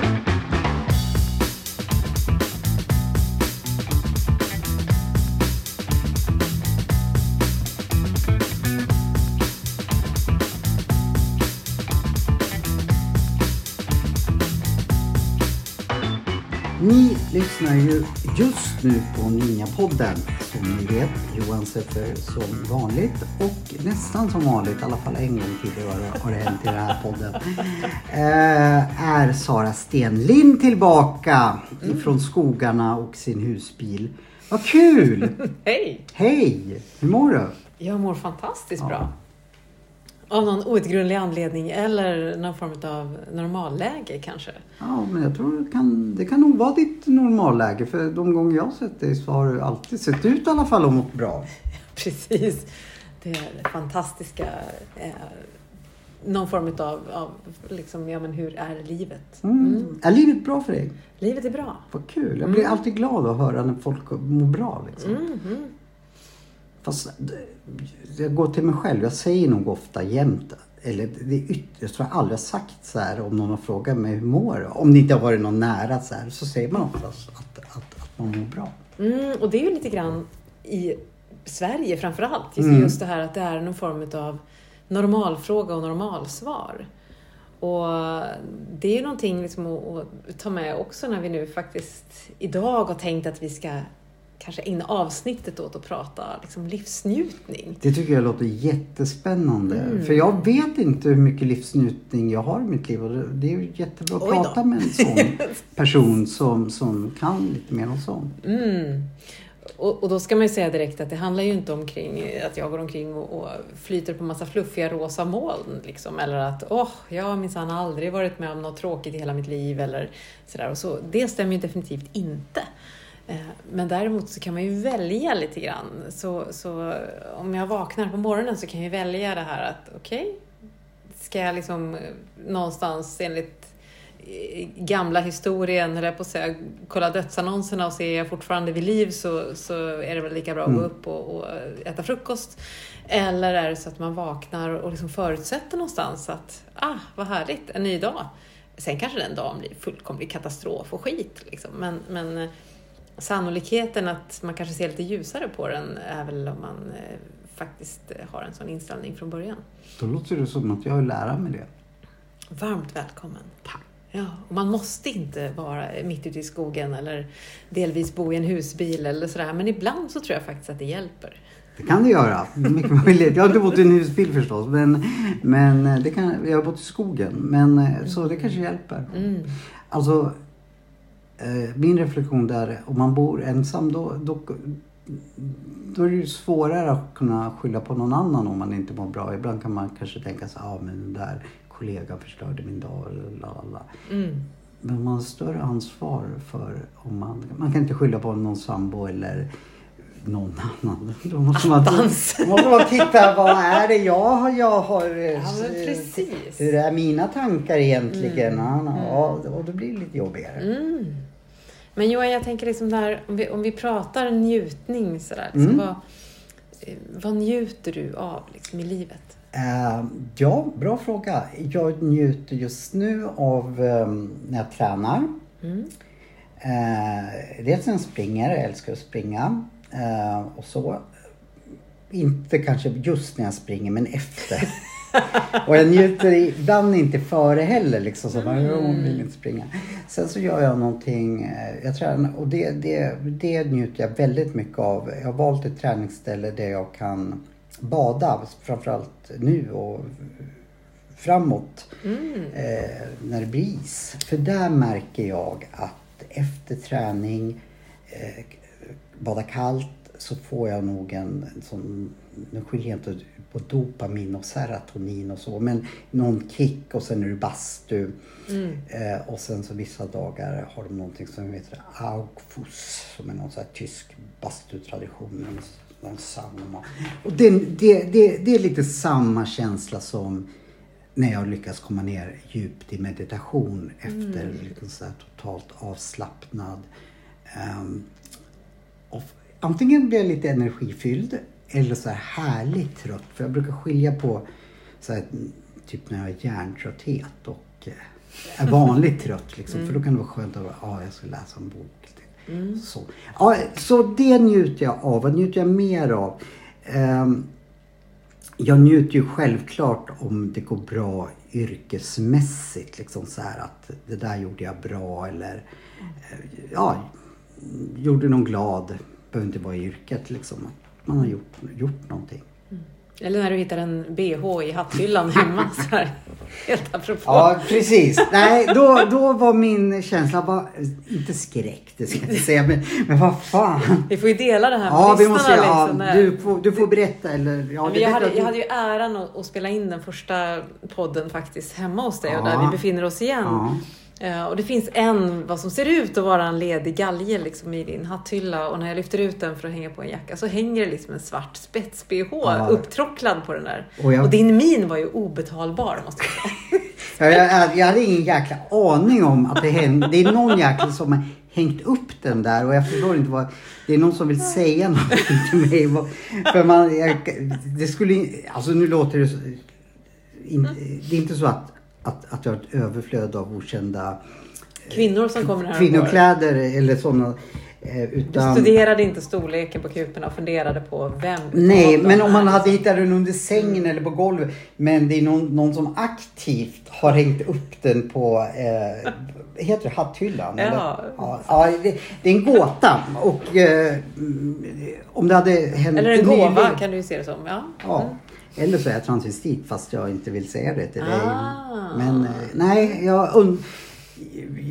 Ni lyssnar ju just nu på Ninja-podden. Som ni vet, Johan Seffer som vanligt och nästan som vanligt, i alla fall en gång tidigare har det hänt i den här podden. Eh, är Sara Stenlind tillbaka ifrån skogarna och sin husbil. Vad kul! Hej! Hej! Hur mår du? Jag mår fantastiskt Ja. bra. Av någon outgrundlig anledning eller någon form av normalläge kanske. Ja, men jag tror det kan, det kan nog vara ditt normalläge. För de gånger jag har sett dig så har du alltid sett ut i alla fall och mått bra. Precis. Det är fantastiska. Eh, någon form av, av liksom, ja men hur är livet? Mm. Är livet bra för dig? Livet är bra. Vad kul. Jag blir alltid glad att höra när folk mår bra. Liksom. Fast jag går till mig själv. Jag säger nog ofta jämt. Eller det är yt- jag tror jag aldrig har sagt så här om någon har frågat mig hur mår jag? Om det inte har varit någon nära så här. Så säger man oftast att, att, att man mår bra. Mm, och det är ju lite grann i Sverige framförallt. Just, Mm. just det här att det är någon form av normalfråga och normalsvar. Och det är ju någonting liksom att, att ta med också när vi nu faktiskt idag har tänkt att vi ska kanske ägna avsnittet åt att prata liksom livsnjutning. Det tycker jag låter jättespännande. Mm. För jag vet inte hur mycket livsnjutning jag har i mitt liv. Och det- är jättebra att prata med en sån person som, som kan lite mer om sånt. Mm. Och, och då ska man ju säga direkt att det handlar ju inte omkring att jag går omkring och, och flyter på massa fluffiga rosa moln. Liksom, eller att åh, jag har minsann aldrig varit med om något tråkigt i hela mitt liv. Eller sådär. Och så, det stämmer ju definitivt inte. Eh, Men däremot så kan man ju välja lite grann. Så, så om jag vaknar på morgonen så kan jag välja det här att okej, ska jag liksom eh, någonstans enligt eh, gamla historien, eller på att säga, kolla dödsannonserna och se är jag fortfarande vid liv så, så är det väl lika bra att gå Mm. upp och, och äta frukost. Eller är det så att man vaknar och liksom förutsätter någonstans att ah, vad härligt, en ny dag. Sen kanske den dagen blir fullkomlig katastrof och skit. Liksom. Men, men sannolikheten att man kanske ser lite ljusare på den är väl om man eh, faktiskt eh, har en sån inställning från början. Då låter det som att jag vill lära mig det. Varmt välkommen. Ja, och man måste inte vara mitt ute i skogen eller delvis bo i en husbil eller sådär. Men ibland så tror jag faktiskt att det hjälper. Det kan det göra. Jag har inte bott i en husbil förstås. Men, men det kan, jag har bott i skogen. Men, eh, Så det kanske hjälper. Mm. Alltså, eh, min reflektion där, är, om man bor ensam då, då, då är det ju svårare att kunna skylla på någon annan om man inte mår bra. Ibland kan man kanske tänka så ah, men den där kollegan förstörde min dag. eller la, la, la. Mm. Men man har större ansvar för om man... Man kan inte skylla på någon sambo eller någon annan. Då måste man, måste man titta, vad är det jag har... Jag har eh, Ja, precis. Hur är mina tankar egentligen? Mm. Ja, ja, och då blir det lite jobbigare. Mm. Men Johan, jag tänker liksom där, om vi, om vi pratar njutning sådär. Liksom, Mm. vad, eh, vad njuter du av liksom, i livet? Eh, ja, bra fråga. Jag njuter just nu av eh, när jag tränar. Mm. Eh, dels när jag springer, jag älskar att springa. Eh, och så. Inte kanske just när jag springer, men efter. och jag njuter ibland inte före heller. Liksom, så man mm. vill inte springa. Sen så gör jag någonting, eh, jag tränar och det, det, det njuter jag väldigt mycket av. Jag har valt ett träningsställe där jag kan bada, framförallt nu och framåt. Mm. Eh, när det blir is. För där märker jag att efter träning, eh, bada kallt, så får jag nog en, en sån, nu skiljer jag inte på dopamin och serotonin och så, men någon kick och sen är det bastu. Mm. Eh, och sen så vissa dagar har de någonting som heter Augfuss, som är någon sån här tysk bastutradition. En sauna. Och det, det, det, det är lite samma känsla som när jag lyckas komma ner djupt i meditation efter Mm. liksom så totalt avslappnad. Och f- antingen blir jag lite energifylld eller så här härligt trött. För jag brukar skilja på så här, typ när jag har hjärntrötthet och eh, är vanligt trött. Liksom, För då kan det vara skönt att ja, jag ska läsa en bok. Mm. Så. Ja, så det njuter jag av. Vad njuter jag mer av? Ehm, jag njuter ju självklart om det går bra yrkesmässigt. Liksom så här att det där gjorde jag bra eller eh, ja, gjorde någon glad. Behöver inte vara i yrket liksom. Man har gjort, gjort någonting. Eller när du hittar en bh i hatthyllan hemma. Så här, helt apropå. Ja, precis. Nej, då, då var min känsla bara, inte skräck, det ska jag inte säga, men, men vad fan. Vi får ju dela det här Ja, vi måste, ja, liksom, när- du, får, du får berätta eller... Ja, Men jag, hade, jag hade ju äran att, att spela in den första podden faktiskt hemma hos dig och Ja. där vi befinner oss igen. Ja. Eh, Och det finns en, vad som ser ut att vara en ledig galge liksom i din hatthylla och när jag lyfter ut den för att hänga på en jacka så hänger det liksom en svart spets-bh Ja. upptråcklad på den där. Och Och, jag- din min var ju obetalbar måste jag säga. Ja, jag, jag hade ingen jäkla aning om att det hände. Det är någon jäkel som har hängt upp den där och jag förstår inte vad... Det är någon som vill säga någonting till mig. För man... Jag, det skulle... Alltså nu låter det. In, det är inte så att, att, att jag har ett överflöd av okända Kvinnor som kommer här kvinnokläder eller sådana. eh, Du Utan... studerade inte storleken på kuporna och funderade på vem Nej, men om man hade hittat den under sängen eller på golvet. Men det är någon, någon som aktivt har hängt upp den på, eh, heter det hatthyllan? Ja. Eller? ja, ja det, det är en gåta. Och eh, mm, om det hade hänt Eller en gåva kan du ju se det som. Ja. Ja. Eller så är jag transvestit fast jag inte vill säga det till dig. Ah. Men eh, nej, jag, und-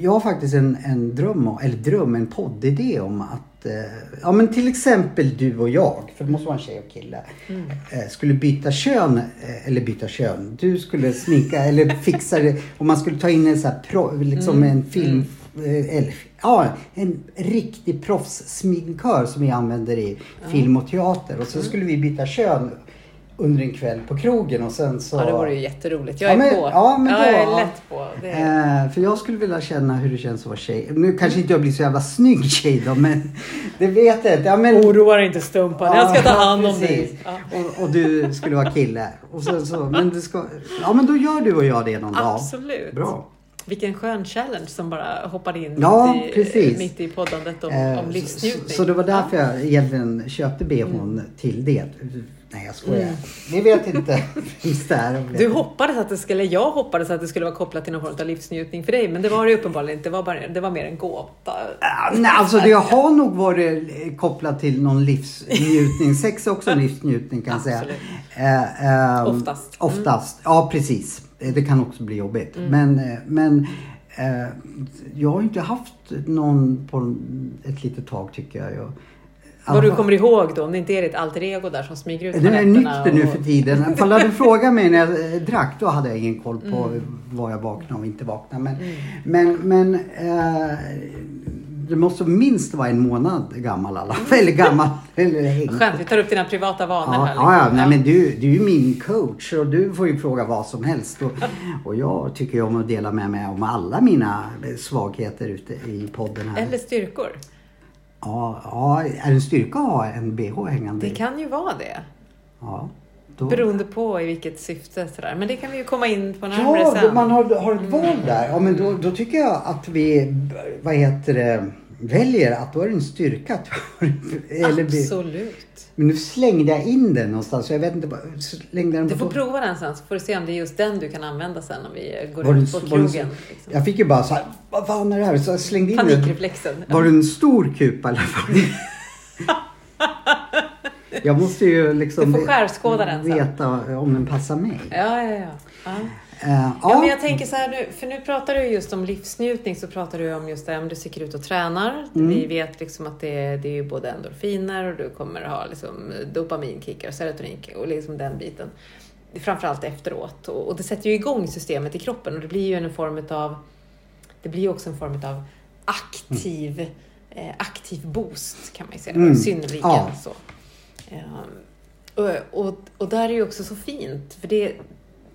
jag har faktiskt en, en dröm, om- eller dröm, en poddidé om att eh, Ja men till exempel du och jag, för det måste vara en tjej och kille. Eh, skulle byta kön, eh, eller byta kön. Du skulle sminka eller fixa det. Och man skulle ta in en sån här pro, liksom en film, eh, eller ja, en riktig proffssminkör som vi använder i film och teater. Och så skulle vi byta kön under en kväll på krogen och sen så... ja, det vore ju jätteroligt. Jag Ja, är men- på. ja, men jag då- är lätt på. Är... Eh, för jag skulle vilja känna hur det känns att vara tjej. Nu kanske inte jag blir så jävla snygg tjej då, men det vet jag inte. Ja, men, Oroa dig inte Stumpan, jag ska ta Ja, hand om dig. Ja. Och, och du skulle vara kille. Och så, så, men du ska, ja men då gör du och jag det någon dag. Absolut. Bra. Vilken skön challenge som bara hoppade in Ja, mitt, i, precis. mitt i poddandet om, Eh, om så, livsnjutning. så det var därför jag egentligen köpte bhn till det. Nej jag skojar. Vi vet inte. Finns där. Du hoppades att det skulle, jag hoppades att det skulle vara kopplat till någon form av livsnjutning för dig, men det var det uppenbarligen inte. Det var, bara, det var mer en gåta. Ah, Nej, alltså det har nog varit eh, kopplat till någon livsnjutning. Sex är också en livsnjutning kan jag säga. Absolut. Eh, ehm, Oftast. Mm. Oftast, ja precis. Eh, Det kan också bli jobbigt. Men, eh, men jag har inte haft någon på ett litet tag tycker jag. jag Vad du kommer ihåg då, om det inte är ditt alter ego där som smyger ut den är nykter nu och- för tiden. Ifall du hade frågat mig när jag eh, drack då hade jag ingen koll på Mm. vad jag vaknade och inte vaknade. Men, men, men eh, det måste minst vara en månad gammal alla fall. Eller gammal. Eller. Skönt, vi tar upp dina privata vanor Ja, här. ja, ja, liksom. nej, men du, du är ju min coach och du får ju fråga vad som helst. Och, och jag tycker ju om att dela med mig om alla mina svagheter ute i podden här. Eller styrkor. Ja, ja, är det en styrka att ha en bh hängande? Det kan ju vara det. Ja, då... Beroende på i vilket syfte. Sådär. Men det kan vi ju komma in på närmare Ja, sen. då man har, har ett val där. Ja, men då, då tycker jag att vi, vad heter det, väljer att då är det en styrka. Eller Absolut. men nu slängde jag in den någonstans. så Jag vet inte, slängde den Du på får prova den sen så får du se om det är just den du kan använda sen om vi går Var ut på krogen. Liksom. Jag fick ju bara så här, vad fan är det här? Så jag slängde in den. Panikreflexen. Var det en stor kupa eller? jag måste ju liksom Du får skärskåda den sen. veta om den passar mig. Ja, ja, ja. ja. Eh, Ja, men jag tänker så här nu, för nu pratar du just om livsnjutning så pratar du om just det om du sticker ut och tränar. Mm. Vi vet liksom att det, det är ju både endorfiner och du kommer ha liksom dopaminkickar och serotoninkickar och liksom den biten. Framförallt efteråt. Och, och det sätter ju igång systemet i kroppen och det blir ju en form av det blir också en form av aktiv, eh, aktiv boost kan man ju säga. Mm. Synnerligen Ja. så. Ehm, och, och, och där är ju också så fint, för det,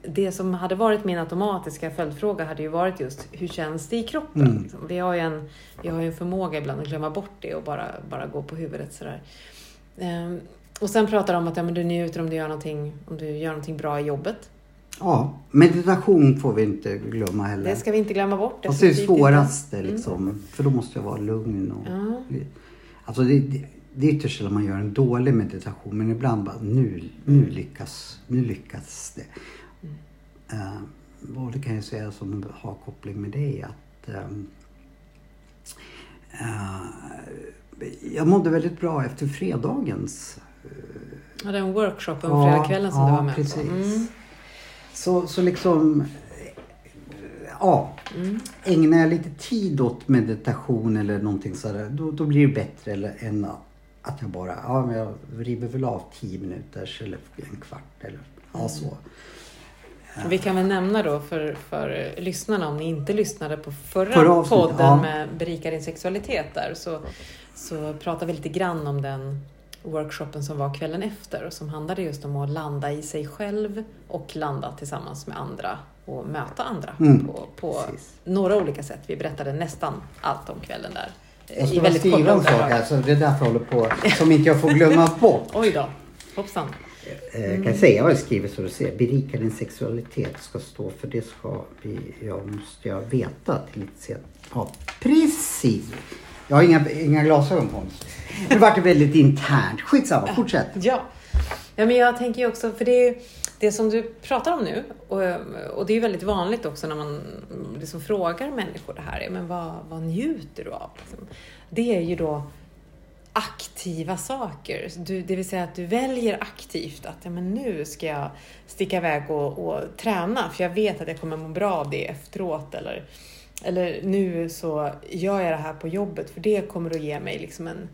det som hade varit min automatiska följdfråga hade ju varit just hur känns det i kroppen? Mm. Liksom. Vi, har ju en, vi har en förmåga ibland att glömma bort det och bara, bara gå på huvudet sådär. Ehm, och sen pratar de om att ja, men du njuter om du, gör någonting, om du gör någonting bra i jobbet. Ja, meditation får vi inte glömma heller. Det ska vi inte glömma bort. Fast det är det svåraste liksom. För då måste jag vara lugn och... Ja. Alltså det, det, det är ytterst sällan man gör en dålig meditation men ibland bara nu, nu lyckas, nu lyckas det. Uh, och det kan jag säga som har koppling med det att ehm, eh, jag mådde väldigt bra efter fredagens. Ja, den workshopen Ja, fredagskvällen som ja, du var med precis. på. Mm. Så, så liksom, ja, Mm. ägnar jag lite tid åt meditation eller någonting sådär, då, då blir det bättre eller, än att jag bara, ja men jag river väl av 10 minuter eller en kvart eller ja så. Vi kan väl nämna då för, för lyssnarna, om ni inte lyssnade på förra, Förra podden ja. med Berika din sexualitet där, så, så pratar vi lite grann om den workshopen som var kvällen efter och som handlade just om att landa i sig själv och landa tillsammans med andra och möta andra Mm, på, på några olika sätt. Vi berättade nästan allt om kvällen där. Jag ska skriva en sak här, så det är därför jag håller på, som inte jag får glömma bort. Oj då, hoppsan. Mm. kan jag säga vad jag skriver så du ser. Berika din sexualitet ska stå för det ska vi, jag måste jag veta till lite sen. Ja, precis. Jag har inga, inga glasögon på mig. Nu vart det väldigt internt. Skitsamma, fortsätt. Ja. ja, men jag tänker ju också, för det är det som du pratar om nu, och, och det är ju väldigt vanligt också när man liksom frågar människor det här, men vad, vad njuter du av? Liksom. Det är ju då aktiva saker. Du, det vill säga att du väljer aktivt att ja, men nu ska jag sticka iväg och, och träna för jag vet att jag kommer må bra av det efteråt. Eller, eller nu så gör jag det här på jobbet för det kommer att ge mig liksom en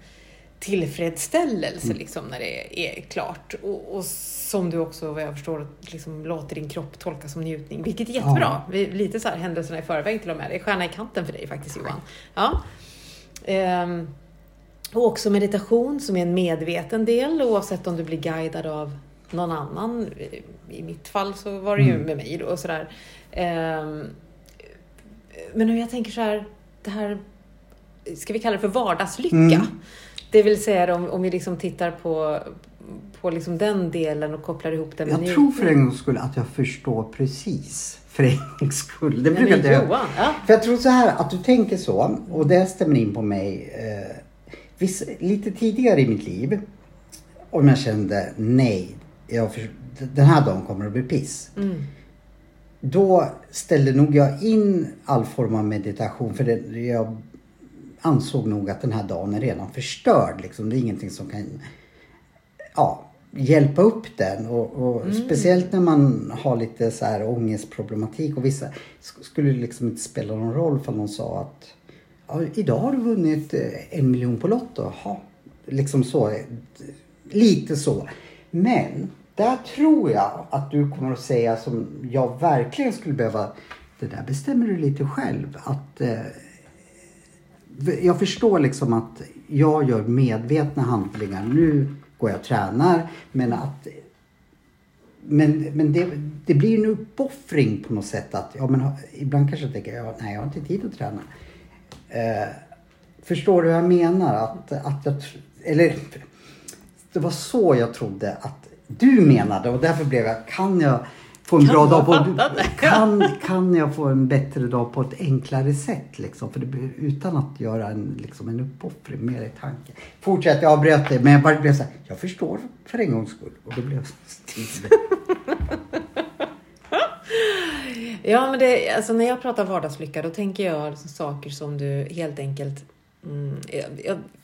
tillfredsställelse liksom, när det är klart. Och, och som du också, vad jag förstår, liksom, låter din kropp tolka som njutning, vilket är jättebra. Ja. Lite så här händelserna i förväg till och med. Det är stjärna i kanten för dig faktiskt Johan. Ja. Ehm, och också meditation som är en medveten del oavsett om du blir guidad av någon annan. I mitt fall så var det ju Mm. med mig då och sådär. Ehm, men jag tänker så här, det här, ska vi kalla det för vardagslycka? Mm. Det vill säga om, om vi liksom tittar på, på liksom den delen och kopplar ihop den med Jag tror för en gångs skull att jag förstår precis. För en gångs skull. Det brukar jag. Johan, ja. För jag tror så här att du tänker så och det stämmer in på mig. Eh, viss, lite tidigare i mitt liv. Om jag kände nej, jag för, den här dagen kommer att bli piss. Mm. Då ställde nog jag in all form av meditation för det, jag ansåg nog att den här dagen är redan förstörd. Liksom. Det är ingenting som kan ja, hjälpa upp den. Och, och Speciellt när man har lite så här ångestproblematik och vissa sk- skulle det liksom inte spela någon roll för någon sa att ja, idag har du vunnit eh, en miljon på Lotto. Jaha, liksom så. Eh, lite så. Men där tror jag att du kommer att säga som jag verkligen skulle behöva. Det där bestämmer du lite själv. Att eh, jag förstår liksom att jag gör medvetna handlingar. Nu går jag och tränar. Men att men, men det, det blir en uppoffring på något sätt. att ja, men, Ibland kanske jag tänker ja, nej jag har inte tid att träna. Eh, förstår du vad jag menar? Att, att jag, eller det var så jag trodde att du menade och därför blev jag, kan jag få en Kan bra dag på... Kan, kan jag få en bättre dag på ett enklare sätt liksom? För det, utan att göra en, liksom en uppoffring, mer i tanke. Fortsätt, jag avbröt dig men jag bara blev så här, jag förstår för en gångs skull. Och då blev jag still. Ja, men det, alltså när jag pratar vardagslycka då tänker jag liksom saker som du helt enkelt Mm,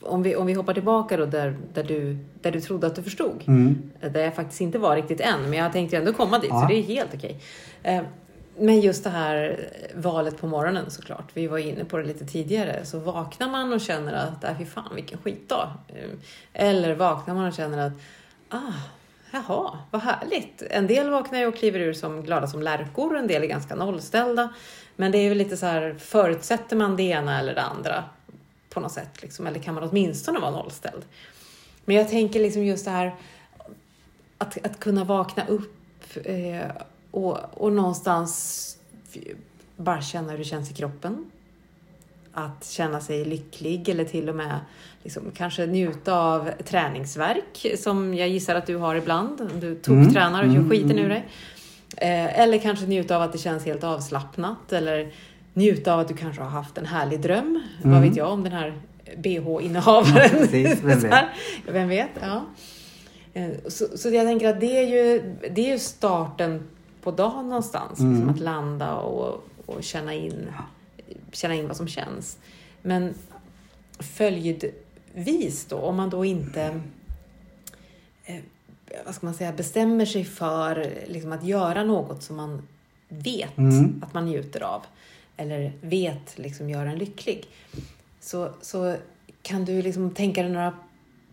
om, vi, om vi hoppar tillbaka då där, där, du, där du trodde att du förstod. Mm. Där jag faktiskt inte var riktigt än, men jag tänkte ändå komma dit, Ja. så det är helt okej. Eh, Men just det här valet på morgonen såklart, vi var inne på det lite tidigare, så vaknar man och känner att, äh, fy fan vilken skitdag. Eh, Eller vaknar man och känner att, ah, jaha, vad härligt. En del vaknar ju och kliver ur som glada som lärkor, en del är ganska nollställda. Men det är väl lite så här, förutsätter man det ena eller det andra på något sätt, liksom, eller kan man åtminstone vara nollställd? Men jag tänker liksom just det här att, att kunna vakna upp eh, och, och någonstans bara känna hur det känns i kroppen. Att känna sig lycklig eller till och med liksom, kanske njuta av träningsverk som jag gissar att du har ibland. Du toktränar och gör mm, skiten mm. ur dig. Eh, eller kanske njuta av att det känns helt avslappnat. Eller njuta av att du kanske har haft en härlig dröm. Mm. Vad vet jag om den här bh-innehavaren. Ja, precis. Vem vet? Vem vet? Ja. Eh, Så, så jag tänker att det är ju, det är ju starten på dagen någonstans. Mm. Liksom att landa och, och känna, in, känna in vad som känns. Men följdvis då, om man då inte eh, vad ska man säga, bestämmer sig för liksom, att göra något som man vet Mm. att man njuter av eller vet liksom, gör en lycklig. Så, så kan du liksom tänka dig några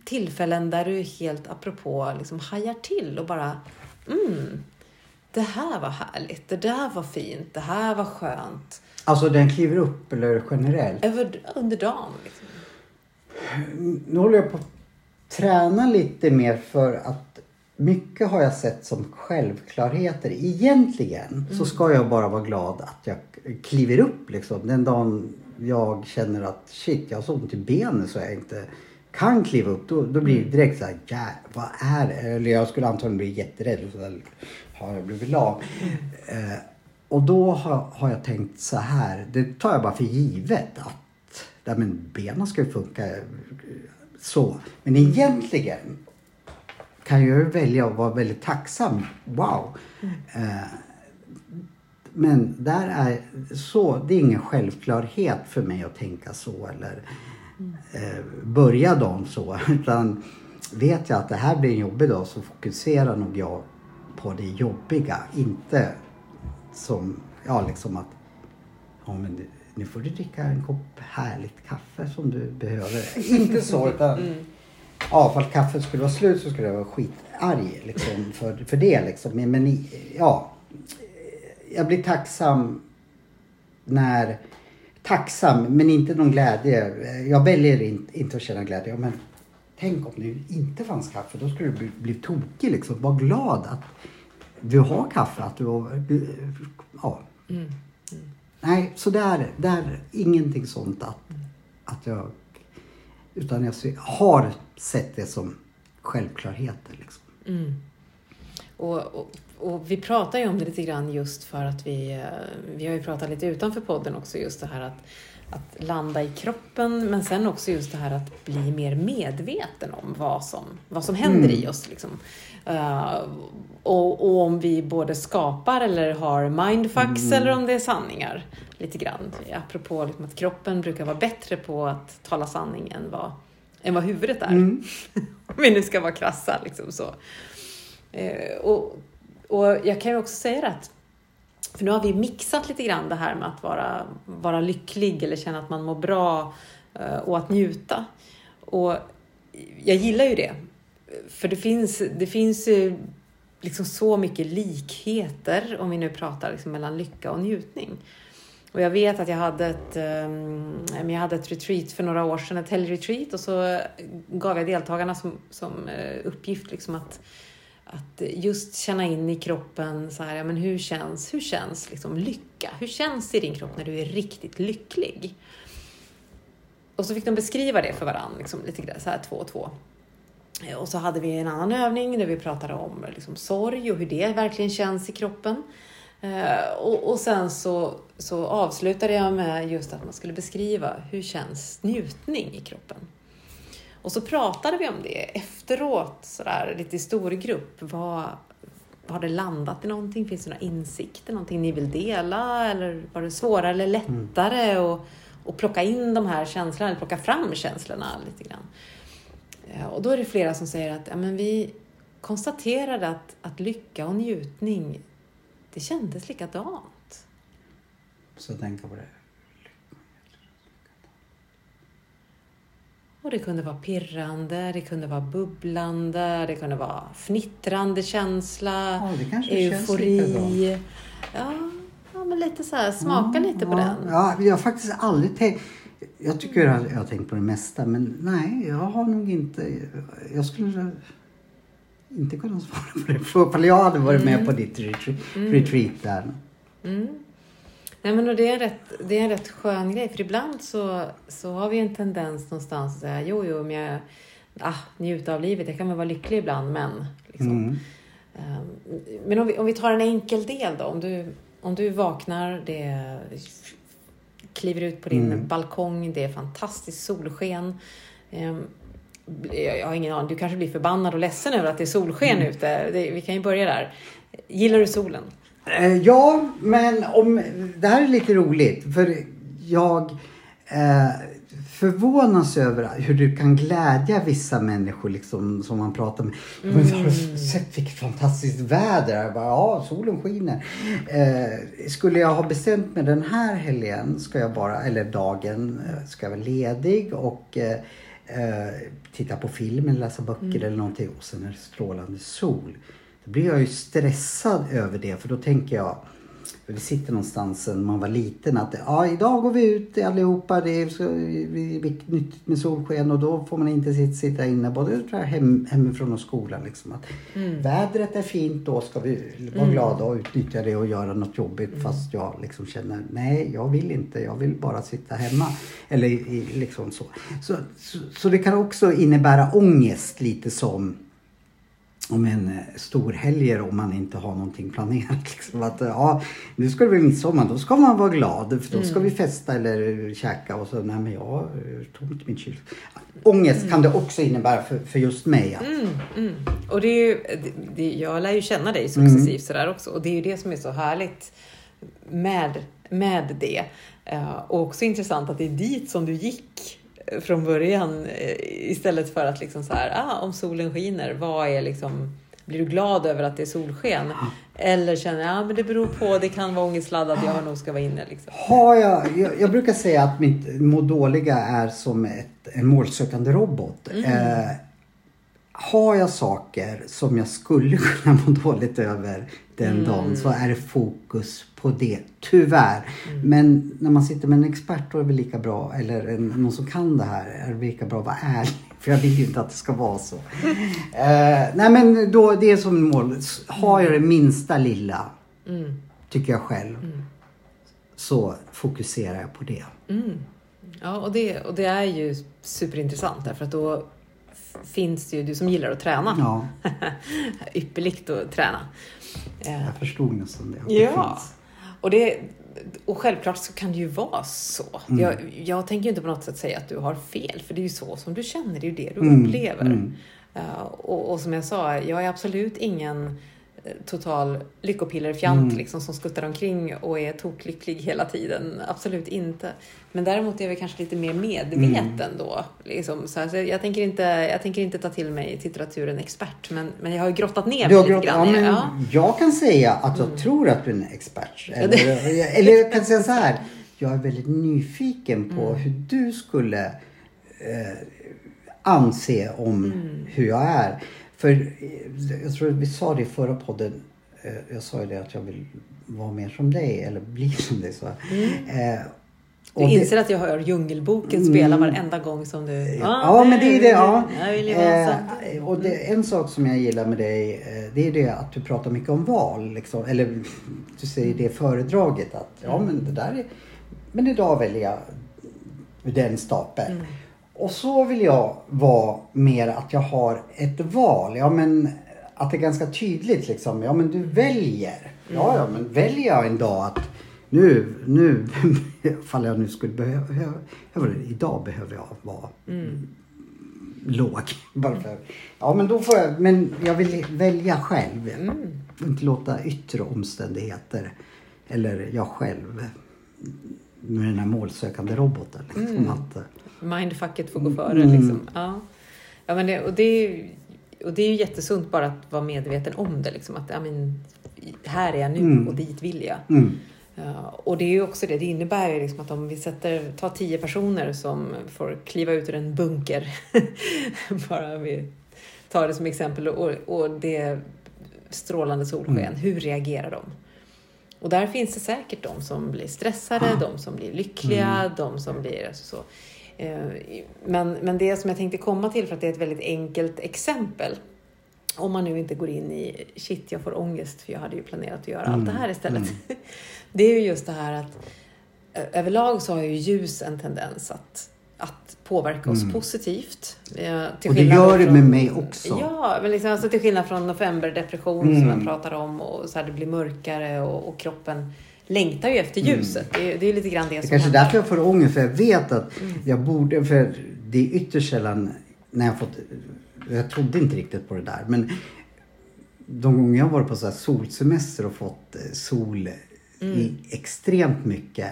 tillfällen där du helt apropå liksom hajar till och bara mm, det här var härligt, det där var fint, det här var skönt. Alltså den kliver upp eller generellt? Över, under dagen. Liksom. Nu håller jag på att träna lite mer för att mycket har jag sett som självklarheter. Egentligen så ska jag bara vara glad att jag kliver upp liksom. Den dagen jag känner att shit, jag har så ont i benen så jag inte kan kliva upp. Då, då blir det direkt så här, ja, vad är det? Eller jag skulle antagligen bli jätterädd. Och så där, har jag blivit lam? Eh, och då har, har jag tänkt så här, det tar jag bara för givet att ja, men benen ska ju funka eh, så. Men egentligen kan jag ju välja att vara väldigt tacksam. Wow! Eh, men där är så, det är ingen självklarhet för mig att tänka så eller eh, börja dagen så. Utan vet jag att det här blir en jobbig dag så fokuserar nog jag på det jobbiga. Inte som, ja liksom att ja, men nu får du dricka en kopp härligt kaffe som du behöver. Inte så utan Ja, för att kaffet skulle vara slut så skulle jag vara skitarg liksom, för, för det. Liksom. Men, ja, jag blir tacksam när... Tacksam, men inte någon glädje. Jag väljer in, inte att känna glädje. Men tänk om det inte fanns kaffe. Då skulle du bli, bli tokig. Liksom. Var glad att du har kaffe. Att du har, ja. Nej, så där, där ingenting sånt att, att jag... Utan jag har sett det som självklarheter. Liksom. Mm. Och, och, och vi pratar ju om det lite grann just för att vi, eh, vi har ju pratat lite utanför podden också just det här att, att landa i kroppen men sen också just det här att bli mer medveten om vad som, vad som händer i oss. Liksom. Eh, och, och om vi både skapar eller har mindfucks eller om det är sanningar. Lite grann. Apropå liksom att kroppen brukar vara bättre på att tala sanning än vad, än vad huvudet är. om vi nu ska vara krassa. Liksom så. Eh, och, och jag kan ju också säga att, för nu har vi mixat lite grann det här med att vara, vara lycklig eller känna att man mår bra eh, och att njuta. Och jag gillar ju det. För det finns, det finns ju liksom så mycket likheter, om vi nu pratar liksom mellan lycka och njutning. Och jag vet att jag hade ett, um, jag hade ett retreat för några år sedan, ett helgretreat och så gav jag deltagarna som, som eh, uppgift liksom att, att just känna in i kroppen så här, ja, men hur känns, hur känns liksom lycka? Hur känns det i din kropp när du är riktigt lycklig? Och så fick de beskriva det för varandra, liksom, lite grann, så här två och två. Eh, Och så hade vi en annan övning där vi pratade om liksom, sorg och hur det verkligen känns i kroppen. Eh, och, och sen så, så avslutade jag med just att man skulle beskriva hur känns njutning i kroppen. Och så pratade vi om det efteråt, sådär, lite i stor grupp. Vad, har det landat i någonting? Finns det några insikter? Någonting ni vill dela? Eller var det svårare eller lättare att, att plocka in de här känslorna, eller plocka fram känslorna lite grann? Eh, Och då är det flera som säger att ja, men vi konstaterade att, att lycka och njutning, det kändes likadant. Så tänka på det. Och det kunde vara pirrande, det kunde vara bubblande, det kunde vara fnittrande känsla, Ja, det kanske känns eufori. Ja, ja, men lite så här, smaka lite på ja, den. Ja, jag har faktiskt aldrig tänkt... Jag tycker att jag har tänkt på det mesta men nej, jag har nog inte... Jag skulle inte kunna svara på det. För jag hade varit med på ditt retreat, retreat där. Mm. Nej, men det, är en rätt, det är en rätt skön grej, för ibland så, så har vi en tendens någonstans att säga jo, jo, men jag ah, njuta av livet, jag kan väl vara lycklig ibland, men liksom. Mm. Ehm, men om vi, om vi tar en enkel del då. Om du, om du vaknar, det kliver ut på din Mm. balkong, det är fantastiskt solsken. Ehm, Jag har ingen aning, du kanske blir förbannad och ledsen över att det är solsken Mm. ute. Vi kan ju börja där. Gillar du solen? Eh, Ja, men om, det här är lite roligt. För jag eh, förvånas över hur du kan glädja vissa människor liksom, som man pratar med. Mm. Men har du sett vilket fantastiskt väder? Jag bara, ja, solen skiner. Eh, skulle jag ha bestämt mig den här helgen, ska jag bara, eller dagen, eh, ska jag vara ledig och eh, eh, titta på film eller läsa böcker eller någonting och sen är det strålande sol. Då blir jag ju stressad över det för då tänker jag vi sitter någonstans när man var liten att ja, idag går vi ut allihopa. Det är så det nyttigt med solsken och då får man inte sitta, sitta inne både tror jag, hem, hemifrån och skolan. Liksom. Att Vädret är fint, då ska vi vara glada och utnyttja det och göra något jobbigt fast jag liksom känner nej, jag vill inte. Jag vill bara sitta hemma. Eller i, liksom så. Så, så. så det kan också innebära ångest lite som om en eh, stor helger om man inte har någonting planerat. Liksom. Att, eh, ja, nu ska det bli midsommar, då ska man vara glad för då ska vi festa eller käka och så, nej men jag eh, tog inte min kyl. Ångest kan det också innebära för, för just mig. Att, Mm, mm. Och det är ju, det, jag lär ju känna dig successivt sådär också och det är ju det som är så härligt med, med det. Eh, och också intressant att det är dit som du gick eh, från början eh, istället för att liksom så här, ah, om solen skiner, vad är liksom blir du glad över att det är solsken? Eller känner jag, ah, men det beror på, det kan vara ångestladdat, jag nog ska vara inne. Liksom. Har jag, jag, jag brukar säga att mitt må dåliga är som ett, en målsökande robot. Eh, har jag saker som jag skulle kunna må dåligt över den dagen så är det fokus på det. Tyvärr. Men när man sitter med en expert då är det lika bra, eller en, någon som kan det här, är det lika bra att vara ärlig. För jag vill ju inte att det ska vara så. Eh, nej men då, det är som mål. Har jag det minsta lilla, Mm. tycker jag själv, så fokuserar jag på det. Mm. Ja, och det, och det är ju superintressant därför att då finns det ju, du som gillar att träna, Ja, ypperligt att träna. Jag förstod nästan det. att det Ja, finns. Och, det, och självklart så kan det ju vara så. Mm. Jag, jag tänker inte på något sätt säga att du har fel, för det är ju så som du känner, det är ju det du Mm, upplever. Eh, och, och som jag sa, jag är absolut ingen total lyckopillerfjant Mm. liksom, som skuttar omkring och är toklycklig hela tiden. Absolut inte. Men däremot är jag kanske lite mer medveten Mm. då. Liksom, så här, så jag, tänker inte, jag tänker inte ta till mig titulaturen expert, men, men jag har ju grottat ner Du mig har lite grann ja, Ja. Jag kan säga att jag tror att du är en expert. Eller, eller jag kan säga så här. Jag är väldigt nyfiken på Mm. hur du skulle eh, anse om Mm. hur jag är. För eh, jag tror att vi sa det i förra podden. Eh, jag sa ju det att jag vill vara mer som dig eller bli som dig. Så. Eh, Du och det- inser att jag hör Djungelboken spela varenda gång som du... Ja, men det är det. Ja. Eh, och det, en sak som jag gillar med dig, eh, det är det att du pratar mycket om val. Liksom. Eller du säger det föredraget att ja men det där är... Men idag väljer jag den stapeln. Och så vill jag vara mer att jag har ett val. Ja men att det är ganska tydligt liksom. Ja men du väljer. Ja ja men väljer jag en dag att nu, nu, ifall jag nu skulle behöva, behöva, idag behöver jag vara låg. Bara för, ja men då får jag, men jag vill välja själv. Och inte låta yttre omständigheter eller jag själv med den här målsökande roboten. Liksom, att, eh, Mindfucket får gå före liksom. Ja. Ja, men det, och, det är, och det är ju jättesunt bara att vara medveten om det. Liksom, att ja, men, här är jag nu Mm. och dit vill jag. mm, Ja, och det är ju också det, det innebär ju liksom att om vi sätter, tar tio personer som får kliva ut ur en bunker, bara vi tar det som exempel, och, och det strålande solsken, Mm. hur reagerar de? Och där finns det säkert de som blir stressade, de som blir lyckliga, Mm. de som blir alltså så. Eh, Men, men det som jag tänkte komma till, för att det är ett väldigt enkelt exempel, om man nu inte går in i shit, jag får ångest för jag hade ju planerat att göra allt det här istället. Det är ju just det här att ö- överlag så har ju ljus en tendens att att påverka oss positivt. Eh, Och det gör det med mig också. Ja, men liksom, alltså till skillnad från novemberdepression Mm. som jag pratar om och så här, det blir mörkare och, och kroppen längtar ju efter ljuset. Det, är- det är lite grann det, Det som kanske är händer. därför jag får ångest, för jag vet att Mm. jag borde, för det är ytterst sällan när jag fått, jag trodde inte riktigt på det där, men de gånger jag varit på så solsemester och fått eh, sol Mm. i extremt mycket,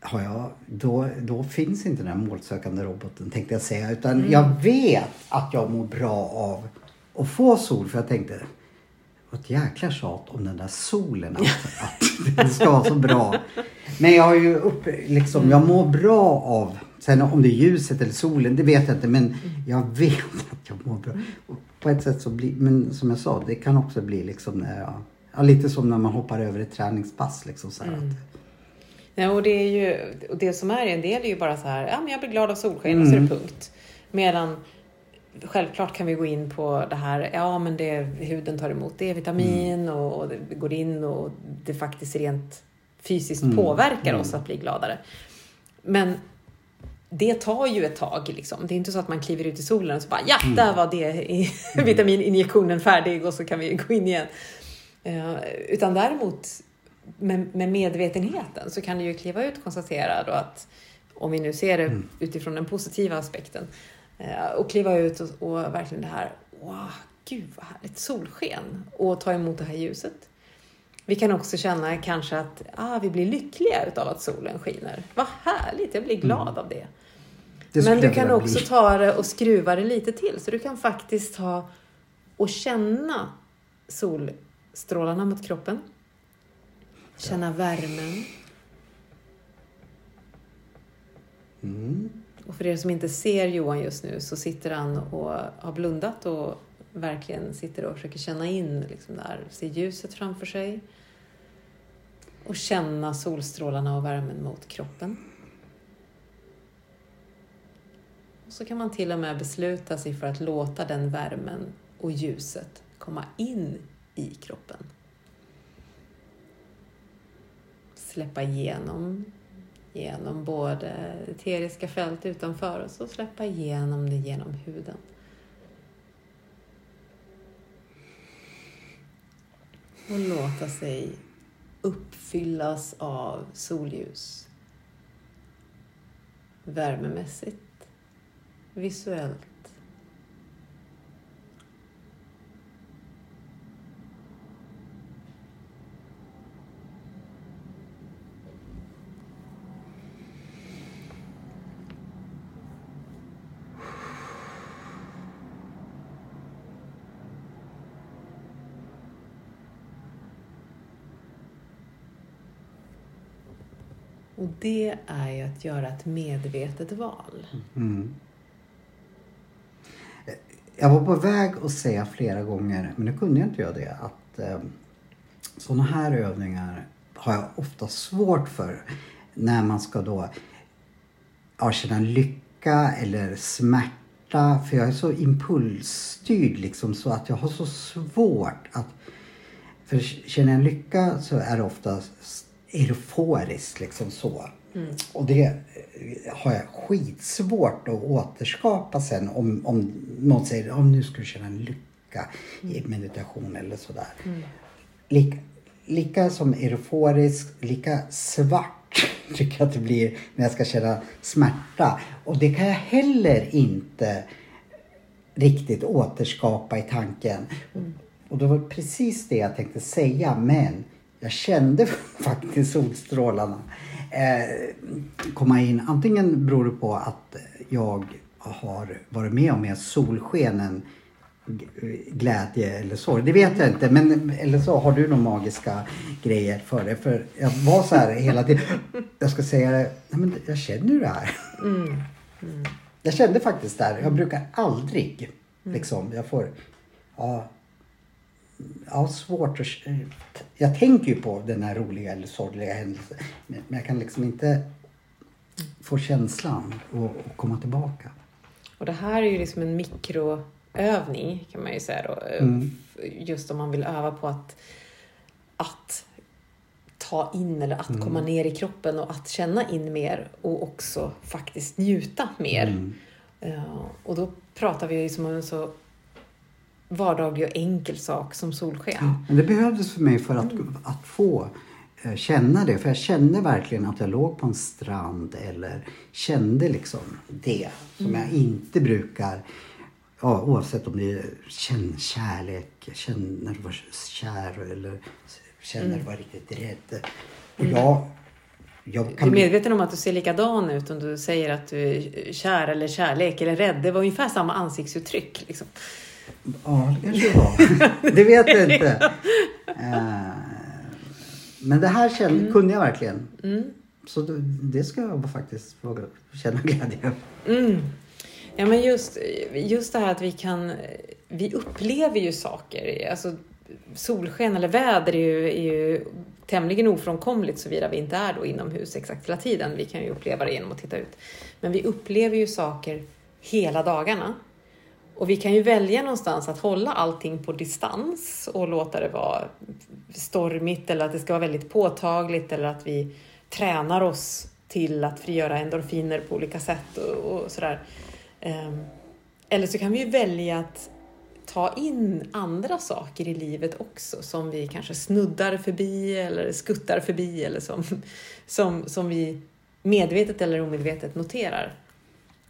har jag, då, då finns inte den här målsökande roboten tänkte jag säga. Utan Mm. jag vet att jag mår bra av att få sol. För jag tänkte, ett jäkla tjat om den där solen. Alltså, att det ska vara så bra. Men jag har ju upp, liksom, jag mår bra av, sen om det är ljuset eller solen, det vet jag inte. Men jag vet att jag mår bra. Och på ett sätt så blir, men som jag sa, det kan också bli liksom när jag, ja, lite som när man hoppar över ett träningspass. Liksom, så här, att, Ja, och det, är ju, och det som är en del är ju bara så här, ja men jag blir glad av solsken och så är det punkt. Medan självklart kan vi gå in på det här, ja men det, huden tar emot D-vitamin och, och det går in och det faktiskt rent fysiskt påverkar oss att bli gladare. Men det tar ju ett tag. Liksom. Det är inte så att man kliver ut i solen och så bara, ja, där var det vitamininjektionen färdig och så kan vi gå in igen. Eh, utan däremot med, med medvetenheten så kan du ju kliva ut och konstatera då att om vi nu ser det utifrån den positiva aspekten och kliva ut och, och verkligen det här, wow, gud vad härligt, solsken och ta emot det här ljuset. Vi kan också känna kanske att ah, vi blir lyckliga utav att solen skiner. Vad härligt, jag blir glad av det. det Men du kan också bli. ta det och skruva det lite till. Så du kan faktiskt ta och känna solstrålarna mot kroppen. Känna värmen. Mm. Och för er som inte ser Johan just nu så sitter han och har blundat och verkligen sitter och försöker känna in liksom där, se ljuset framför sig. Och känna solstrålarna och värmen mot kroppen. Och så kan man till och med besluta sig för att låta den värmen och ljuset komma in i kroppen. Släppa igenom genom både eteriska fält utanför oss och släppa igenom det genom huden. Och låta sig uppfyllas av solljus. Värmemässigt, visuellt Och det är ju att göra ett medvetet val. Mm. Jag var på väg att säga flera gånger, men nu kunde jag inte göra det, att eh, sådana här övningar har jag ofta svårt för när man ska då ja, känna lycka eller smärta. För jag är så impulsstyrd liksom så att jag har så svårt att... För känner jag lycka så är det ofta euforiskt liksom så. Och det eh, har jag skitsvårt att återskapa sen om, om någon säger om nu ska du känna lycka i meditation eller sådär. Lika, lika som euforisk, lika svart tycker jag att det blir när jag ska känna smärta. Och det kan jag heller inte riktigt återskapa i tanken. Och det var precis det jag tänkte säga men jag kände faktiskt solstrålarna eh, komma in. Antingen beror det på att jag har varit med om mer solsken än glädje eller sorg. Det vet jag inte. Men, eller så har du några magiska grejer för det. För jag var så här hela tiden. Jag ska säga det. Nej, men jag känner ju det här. Jag kände faktiskt där. Jag brukar aldrig liksom. Jag får. Ja, ja, svårt att... Jag tänker ju på den här roliga eller sorgliga händelsen. Men jag kan liksom inte få känslan och, och komma tillbaka. Och det här är ju liksom en mikroövning kan man ju säga då. Mm. Just om man vill öva på att, att ta in eller att komma ner i kroppen och att känna in mer och också faktiskt njuta mer. Eh, och då pratar vi ju som om en så vardaglig och enkel sak som solsken. Men det behövdes för mig för att, att få eh, känna det. För jag kände verkligen att jag låg på en strand eller kände liksom det som jag inte brukar. Ja, oavsett om det är känn kärlek, känner du var kär eller känner du var riktigt rädd. Och jag, jag Du är kan medveten om att du ser likadan ut om du säger att du är kär eller kärlek eller rädd. Det var ungefär samma ansiktsuttryck. Liksom. Ja, det kanske det var. det vet jag inte. Eh, Men det här kände, kunde jag verkligen. Så det, det ska jag faktiskt våga känna glädje över. Mm. Ja, men just, just det här att vi kan... Vi upplever ju saker. Alltså, solsken eller väder är ju, är ju tämligen ofrånkomligt såvida vi inte är då inomhus exakt hela tiden. Vi kan ju uppleva det genom att titta ut. Men vi upplever ju saker hela dagarna. Och vi kan ju välja någonstans att hålla allting på distans och låta det vara stormigt eller att det ska vara väldigt påtagligt eller att vi tränar oss till att frigöra endorfiner på olika sätt och, och sådär. Ehm, Eller så kan vi ju välja att ta in andra saker i livet också som vi kanske snuddar förbi eller skuttar förbi eller som, som, som vi medvetet eller omedvetet noterar.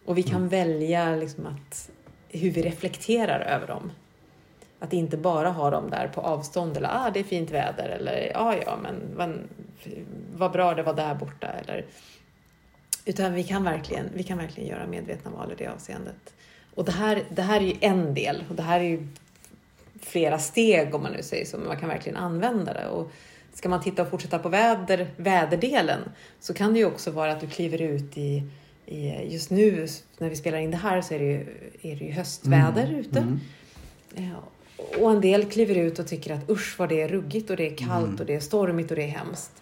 Och vi kan välja liksom att, hur vi reflekterar över dem. Att inte bara ha dem där på avstånd eller ah, det är fint väder eller ja, ja, men vad, vad bra det var där borta eller utan vi kan verkligen, vi kan verkligen göra medvetna val i det avseendet. Och det här, det här är ju en del och det här är ju flera steg om man nu säger så, men man kan verkligen använda det. Och ska man titta och fortsätta på väder, väderdelen så kan det ju också vara att du kliver ut i just nu när vi spelar in det här så är det ju, är det ju höstväder ute. Ja, och en del kliver ut och tycker att usch vad det är ruggigt och det är kallt och det är stormigt och det är hemskt.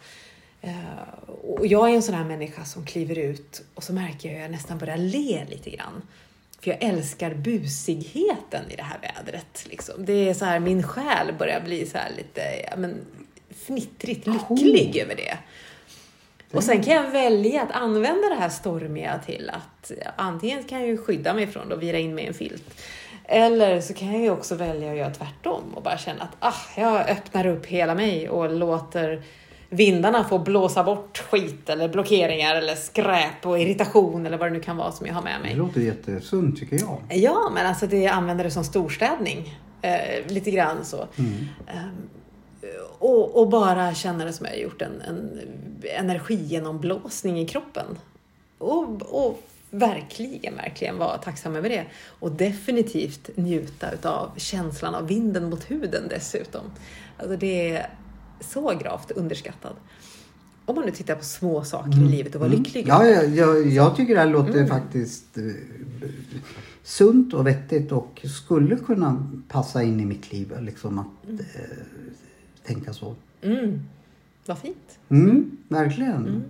Eh, och jag är en sån här människa som kliver ut och så märker jag att jag nästan börjar le lite grann. För jag älskar busigheten i det här vädret. Liksom. Det är så här, min själ börjar bli så här lite men, fnittrigt lycklig över det. Och sen kan jag välja att använda det här stormiga till att antingen kan jag ju skydda mig från det och vira in mig i en filt. Eller så kan jag ju också välja att göra tvärtom och bara känna att ah, jag öppnar upp hela mig och låter vindarna få blåsa bort skit eller blockeringar eller skräp och irritation eller vad det nu kan vara som jag har med Det mig. låter jättesunt tycker jag. Ja, men alltså det använder det som storstädning. Eh, lite grann så. Eh, och, och bara känna det som jag gjort en, en energigenomblåsning i kroppen. Och, och verkligen, verkligen vara tacksam över det. Och definitivt njuta utav känslan av vinden mot huden dessutom. Alltså det är så gravt underskattad. Om man nu tittar på små saker i livet och vara lycklig. Ja, jag, jag, jag tycker det här låter faktiskt eh, sunt och vettigt och skulle kunna passa in i mitt liv. Liksom att eh, tänka så. Mm. Vad fint. Mm, verkligen.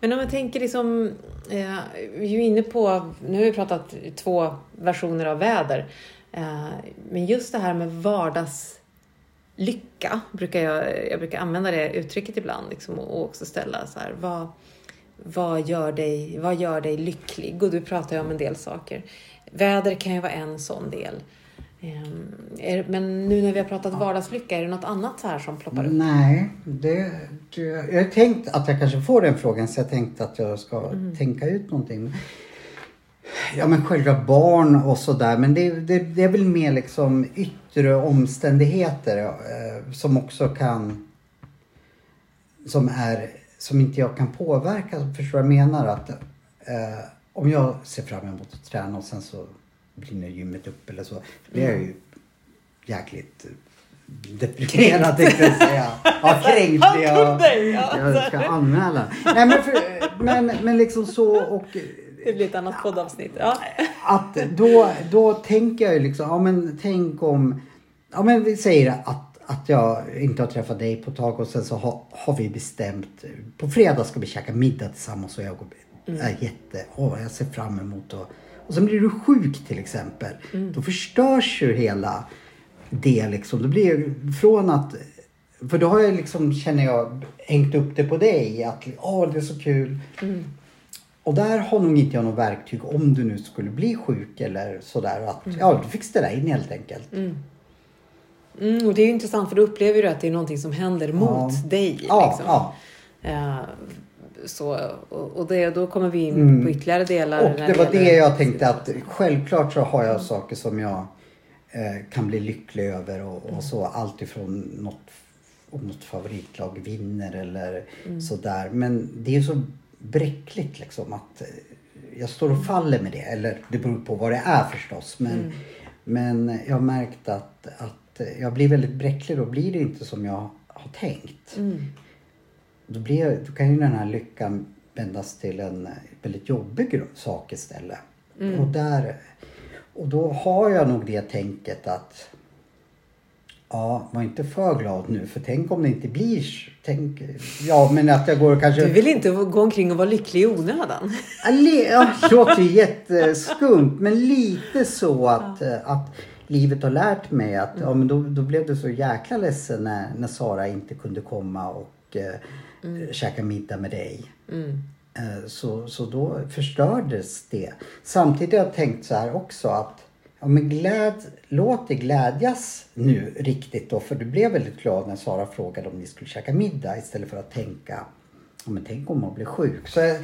Men om jag tänker liksom, eh, vi är ju inne på, nu har vi pratat två versioner av väder, eh, men just det här med vardagslycka, brukar jag, jag brukar använda det uttrycket ibland liksom, och också ställa så här, vad, vad, gör dig, vad gör dig lycklig? Och du pratar ju om en del saker. Väder kan ju vara en sån del. Eh, är, men nu när vi har pratat vardagslycka, är det något annat här som ploppar upp? Nej, det, det, jag har tänkt att jag kanske får den frågan så jag tänkte att jag ska tänka ut någonting. Ja men själva barn och sådär men det, det, det är väl mer liksom yttre omständigheter eh, som också kan som är som inte jag kan påverka. Förstår du vad jag menar? Att, eh, om jag ser fram emot att träna och sen så brinner gymmet upp eller så. Då blir jag ju jäkligt deprimerad tänkte jag säga. Ja, kränkt Han jag. Jag ska anmäla. Nej men, för, men, men liksom så och Det blir ett annat poddavsnitt. Ja. att då, då tänker jag ju liksom, ja men tänk om, ja men vi säger att, att jag inte har träffat dig på ett tag och sen så har, har vi bestämt, på fredag ska vi käka middag tillsammans och jag är jätte, åh jag ser fram emot och, och sen blir du sjuk till exempel. Då förstörs ju hela det liksom. Det blir från att För då har jag liksom, känner jag, hängt upp det på dig. Att åh, det är så kul. Mm. Och där har nog inte jag något verktyg om du nu skulle bli sjuk eller sådär. Att, Mm. Ja, du fick ställa in helt enkelt. Mm, och det är ju intressant för då upplever du att det är någonting som händer mot dig. Ja, liksom. ja. Eh, så, och och det, då kommer vi in Mm. på ytterligare delar. Och det var gäller- det jag tänkte att självklart så har jag saker som jag eh, kan bli lycklig över och, och så. Allt ifrån något, om något favoritlag vinner eller sådär. Men det är så bräckligt liksom att eh, jag står och faller med det. Eller det beror på vad det är förstås. Men, men jag har märkt att, att jag blir väldigt bräcklig. Då blir det inte som jag har tänkt. Mm. Då, blir, då kan ju den här lyckan vändas till en eh, väldigt jobbig sak istället. Och, där, och då har jag nog det tänket att Ja, var inte för glad nu för tänk om det inte blir... Tänk, ja, men att jag går kanske... Du vill inte gå omkring och vara lycklig i onödan. Ja, Ja, det låter ju jätteskumt men lite så att, eh, att livet har lärt mig att ja, men då, då blev det så jäkla ledsen när, när Sara inte kunde komma och eh, käka middag med dig. Mm. Eh, Så, så då förstördes det. Samtidigt har jag tänkt så här också att ja, men gläd, låt dig glädjas nu riktigt då. För du blev väldigt glad när Sara frågade om ni skulle käka middag istället för att tänka ja, men tänk om man blir sjuk. Så jag,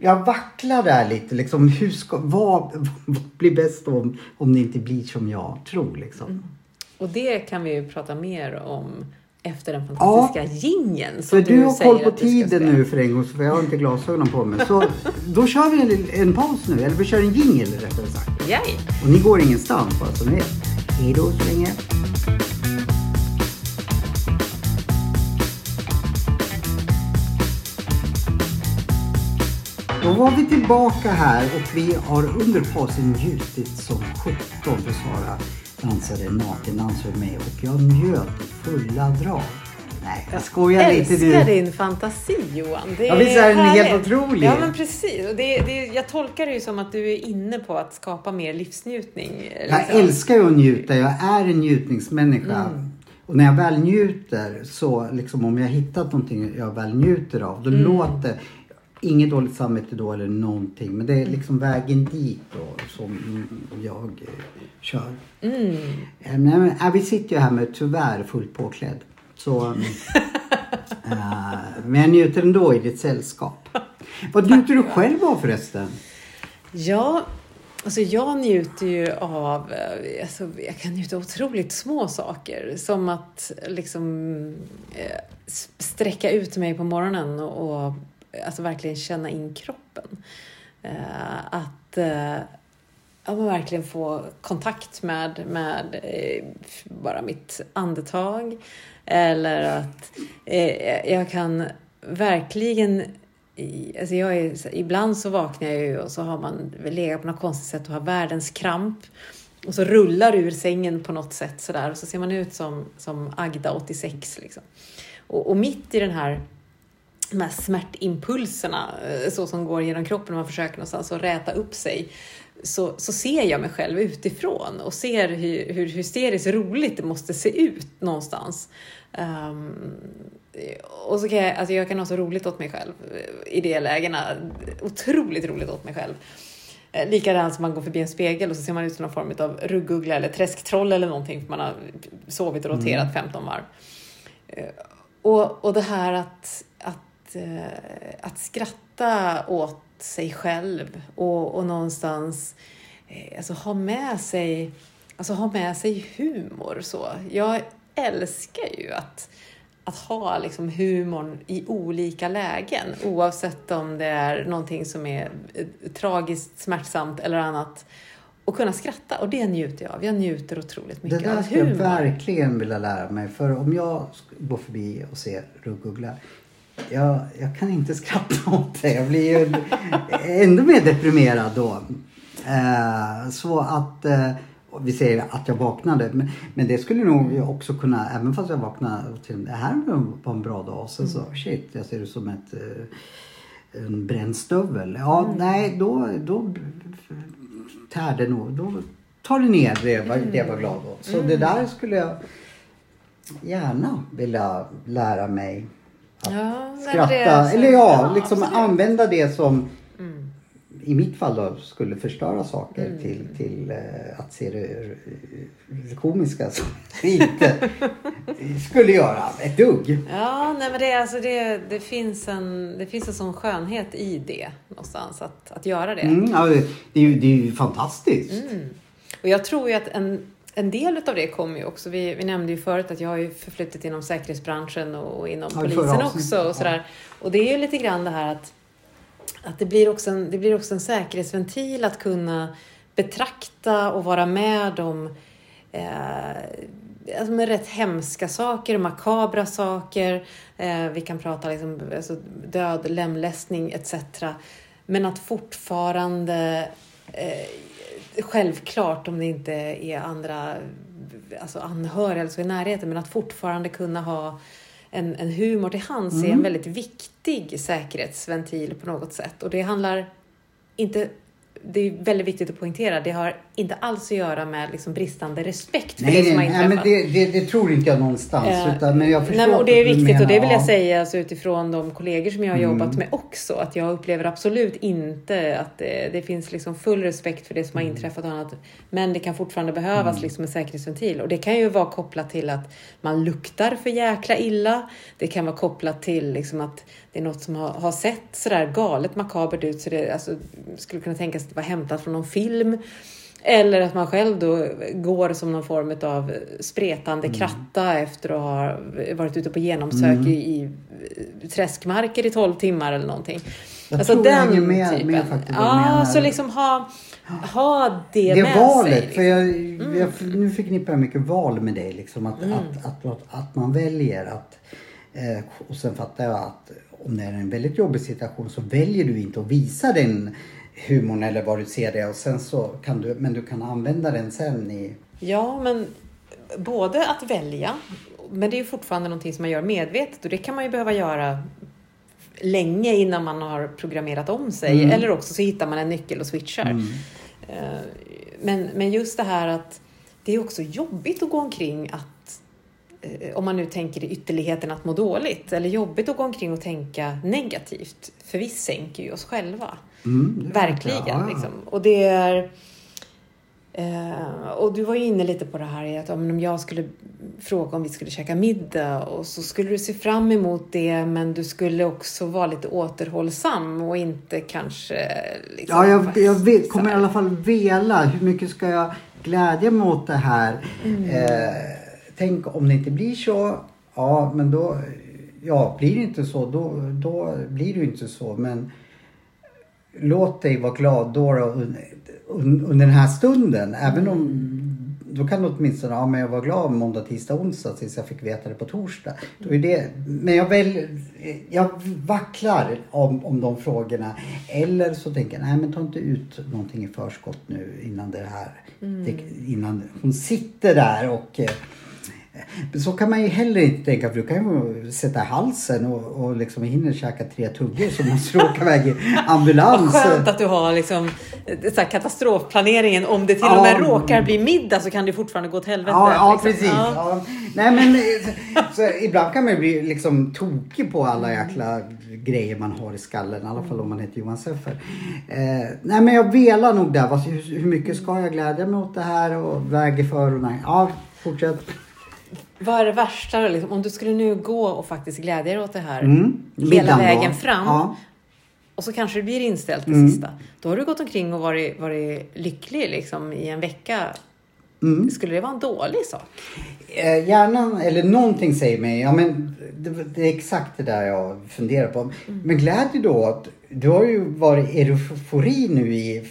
jag vacklar där lite. Liksom, hur ska, vad, vad blir bäst om, om det inte blir som jag tror? Liksom. Och det kan vi ju prata mer om efter den fantastiska som För du har säger koll på du tiden nu för en gång, för jag har inte glasögonen på mig. Så då kör vi en, en paus nu, eller vi kör en jingle rättare sagt. Yay. Och ni går ingenstans bara så ni vet. Hej då så länge. Då var vi tillbaka här och vi har under pausen njutit som sjutton för Sara dansade nakendans med mig och jag njöt i fulla drag. Nej, jag skojar lite älskar nu. din fantasi Johan. Det Ja, visst är den helt otrolig? Ja men precis. Och det, det, jag tolkar det ju som att du är inne på att skapa mer livsnjutning. Jag liksom. älskar ju att njuta. Jag är en njutningsmänniska. Mm. Och när jag väl njuter så liksom om jag hittat någonting jag väl njuter av. Då Mm. låter Inget dåligt samvete då eller någonting. Men det är liksom vägen dit då som jag eh, kör. Mm. Eh, Men, äh, vi sitter ju här med tyvärr fullt påklädd. Så, äh, men jag njuter ändå i ditt sällskap. Vad njuter du själv av förresten? Ja, alltså jag njuter ju av, alltså jag kan njuta av otroligt små saker. Som att liksom sträcka ut mig på morgonen och alltså verkligen känna in kroppen. Eh, att eh, ja, verkligen få kontakt med, med eh, bara mitt andetag. Eller att eh, jag kan verkligen i, alltså jag är, ibland så vaknar jag ju och så har man legat på något konstigt sätt och har världens kramp. Och så rullar ur sängen på något sätt sådär och så ser man ut som, som Agda 86 liksom. Och, och mitt i den här de här smärtimpulserna eh, så som går genom kroppen när man försöker någonstans att räta upp sig så, så ser jag mig själv utifrån och ser hur, hur hysteriskt roligt det måste se ut någonstans. Ehm, och så kan jag, alltså jag kan ha så roligt åt mig själv eh, i de lägena. Otroligt roligt åt mig själv. Eh, Likadant som man går förbi en spegel och så ser man ut som någon form av rugguggla eller träsktroll eller någonting för man har sovit och roterat 15 varv. Och, och det här att, att, eh, att skratta åt sig själv och, och någonstans eh, alltså ha med sig alltså ha med sig humor. Så. Jag älskar ju att, att ha liksom humorn i olika lägen oavsett om det är någonting som är eh, tragiskt, smärtsamt eller annat. Och kunna skratta och det njuter jag av. Jag njuter otroligt Det mycket där av skulle jag humor. verkligen vilja lära mig. För om jag går förbi och ser ruggugla. Jag, jag kan inte skratta åt det. Jag blir ju ännu mer deprimerad då. Eh, så att eh, vi säger att jag vaknade. Men, men det skulle nog också kunna, även fast jag vaknade och till det här var en bra dag. Sen så shit, jag ser ut som ett eh, en bränd stövel. Ja, nej, då, då tär det nog. Då tar det ner det, var- det jag var glad åt. Så det där skulle jag gärna vilja lära mig Ja, skratta. Eller ja, liksom absolut. använda det som Mm. i mitt fall då skulle förstöra saker Mm. till, till eh, att se det, det komiska som inte skulle göra ett dugg. Ja, nej men det, alltså det, det, finns en, det finns en sån skönhet i det någonstans, att, att göra det. Mm, ja, det, det, är ju, det är ju fantastiskt. Mm. Och jag tror ju att en, en del av det kommer ju också, vi, vi nämnde ju förut att jag har ju förflutit inom säkerhetsbranschen och, inom Ja, polisen också. Och, sådär. och det är ju lite grann det här att, att det, blir också en, det blir också en säkerhetsventil att kunna betrakta och vara med om eh, alltså med rätt hemska saker, makabra saker. Eh, vi kan prata liksom, alltså död, lemlästning etc. Men att fortfarande eh, självklart om det inte är andra alltså anhöriga eller så i närheten, men att fortfarande kunna ha en, en humor till hands är en Mm. väldigt viktig säkerhetsventil på något sätt. Och det handlar inte det är väldigt viktigt att poängtera, det har inte alls att göra med liksom bristande respekt för Nej, det som har nej, nej, men inträffat. det, det, det tror inte jag någonstans. Eh, utan, men jag förstår Nej, och det är viktigt och det vill jag ja. säga alltså, utifrån de kollegor som jag har Mm. jobbat med också. Att jag upplever absolut inte att det, det finns liksom full respekt för det som har Mm. inträffat och annat. Men det kan fortfarande behövas liksom en säkerhetsventil. Och det kan ju vara kopplat till att man luktar för jäkla illa. Det kan vara kopplat till liksom att det är något som har, har sett sådär galet makabert ut så det alltså, skulle kunna tänkas var hämtat från någon film. Eller att man själv då går som någon form av spretande Mm. kratta efter att ha varit ute på genomsök i, i träskmarker i 12 timmar eller någonting. Jag alltså tror jag den hänger med- typen. med faktiskt ja, så liksom ha, ha det, Det med valet, sig. liksom. Mm. för jag, jag, nu förknippar jag mycket val med dig. Liksom, att, att, att, att, att man väljer att... Eh, och sen fattar jag att om det är en väldigt jobbig situation så väljer du inte att visa den humorn eller vad du ser det och sen så kan du, men du kan använda den sen i... Ja, men både att välja, men det är ju fortfarande någonting som man gör medvetet och det kan man ju behöva göra länge innan man har programmerat om sig. Mm. Eller också så hittar man en nyckel och switchar. Mm. Eh, Men, men just det här att det är också jobbigt att gå omkring att eh, om man nu tänker i ytterligheten att må dåligt, eller jobbigt att gå omkring och tänka negativt, för vi sänker ju oss själva. Mm. Verkligen. Ja. Liksom. Och det är... Eh, och du var ju inne lite på det här att om jag skulle fråga om vi skulle käka middag och så skulle du se fram emot det men du skulle också vara lite återhållsam och inte kanske... Liksom, Ja, jag, jag vet, kommer i alla fall vela. Hur mycket ska jag glädja mig åt det här? Mm. Eh, tänk om det inte blir så. Ja, men då... Ja, blir det inte så, då, då blir det ju inte så. Men låt dig vara glad då, då un- un- under den här stunden. Även om... Då kan du åtminstone, ja men jag var glad måndag, tisdag, onsdag tills jag fick veta det på torsdag. Då är det, men jag, väl, jag vacklar om, om de frågorna. Eller så tänker jag, nej men ta inte ut någonting i förskott nu innan det här. Det, innan hon sitter där och eh, så kan man ju heller inte tänka för du kan ju sätta halsen och, och liksom hinner käka tre tuggor så måste du åka iväg i Vad ambulans. skönt att du har liksom, eh, så här, katastrofplaneringen. Om det till Ja. och med råkar bli middag så kan det fortfarande gå åt helvete. Ja, ja liksom. precis. Ja. Nej men eh, så, ibland kan man ju bli liksom tokig på alla jäkla grejer man har i skallen. I alla fall om man heter Johan Seffer. Eh, nej men jag velar nog där. Vad, hur, hur mycket ska jag glädja mig åt det här och väger för och nej. Ja, fortsätt. Vad är det värsta liksom, om du skulle nu gå och faktiskt glädja dig åt det här Mm. hela Middagen då. vägen fram Ja. och så kanske det blir inställt det Mm. sista. Då har du gått omkring och varit, varit lycklig liksom, i en vecka. Mm. Skulle det vara en dålig sak? Eh, hjärnan, eller någonting säger mig, ja men det, det är exakt det där jag funderar på. Men glädje då, att du har ju varit eufori nu i,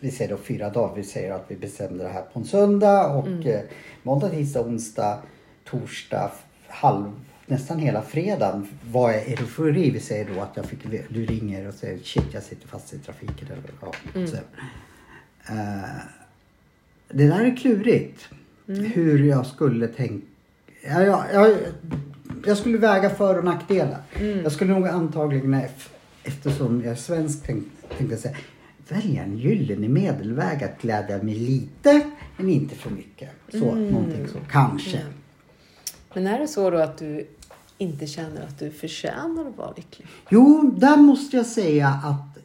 vi säger då fyra dagar. Vi säger att vi bestämde det här på en söndag och eh, måndag, tisdag, onsdag, torsdag, halv, nästan hela fredagen var jag eufori. Vi säger då att jag fick, du ringer och säger shit jag sitter fast i trafiken. Eller, ja, så. Eh, det där är klurigt. Hur jag skulle tänka. Ja, ja, jag, jag skulle väga för och nackdelar. Jag skulle nog antagligen, ef- eftersom jag är svensk, tänk, tänkte jag säga välja en gyllene medelväg att glädja mig lite men inte för mycket. Så, någonting så. Kanske. Men är det så då att du inte känner att du förtjänar att vara lycklig? Jo, där måste jag säga att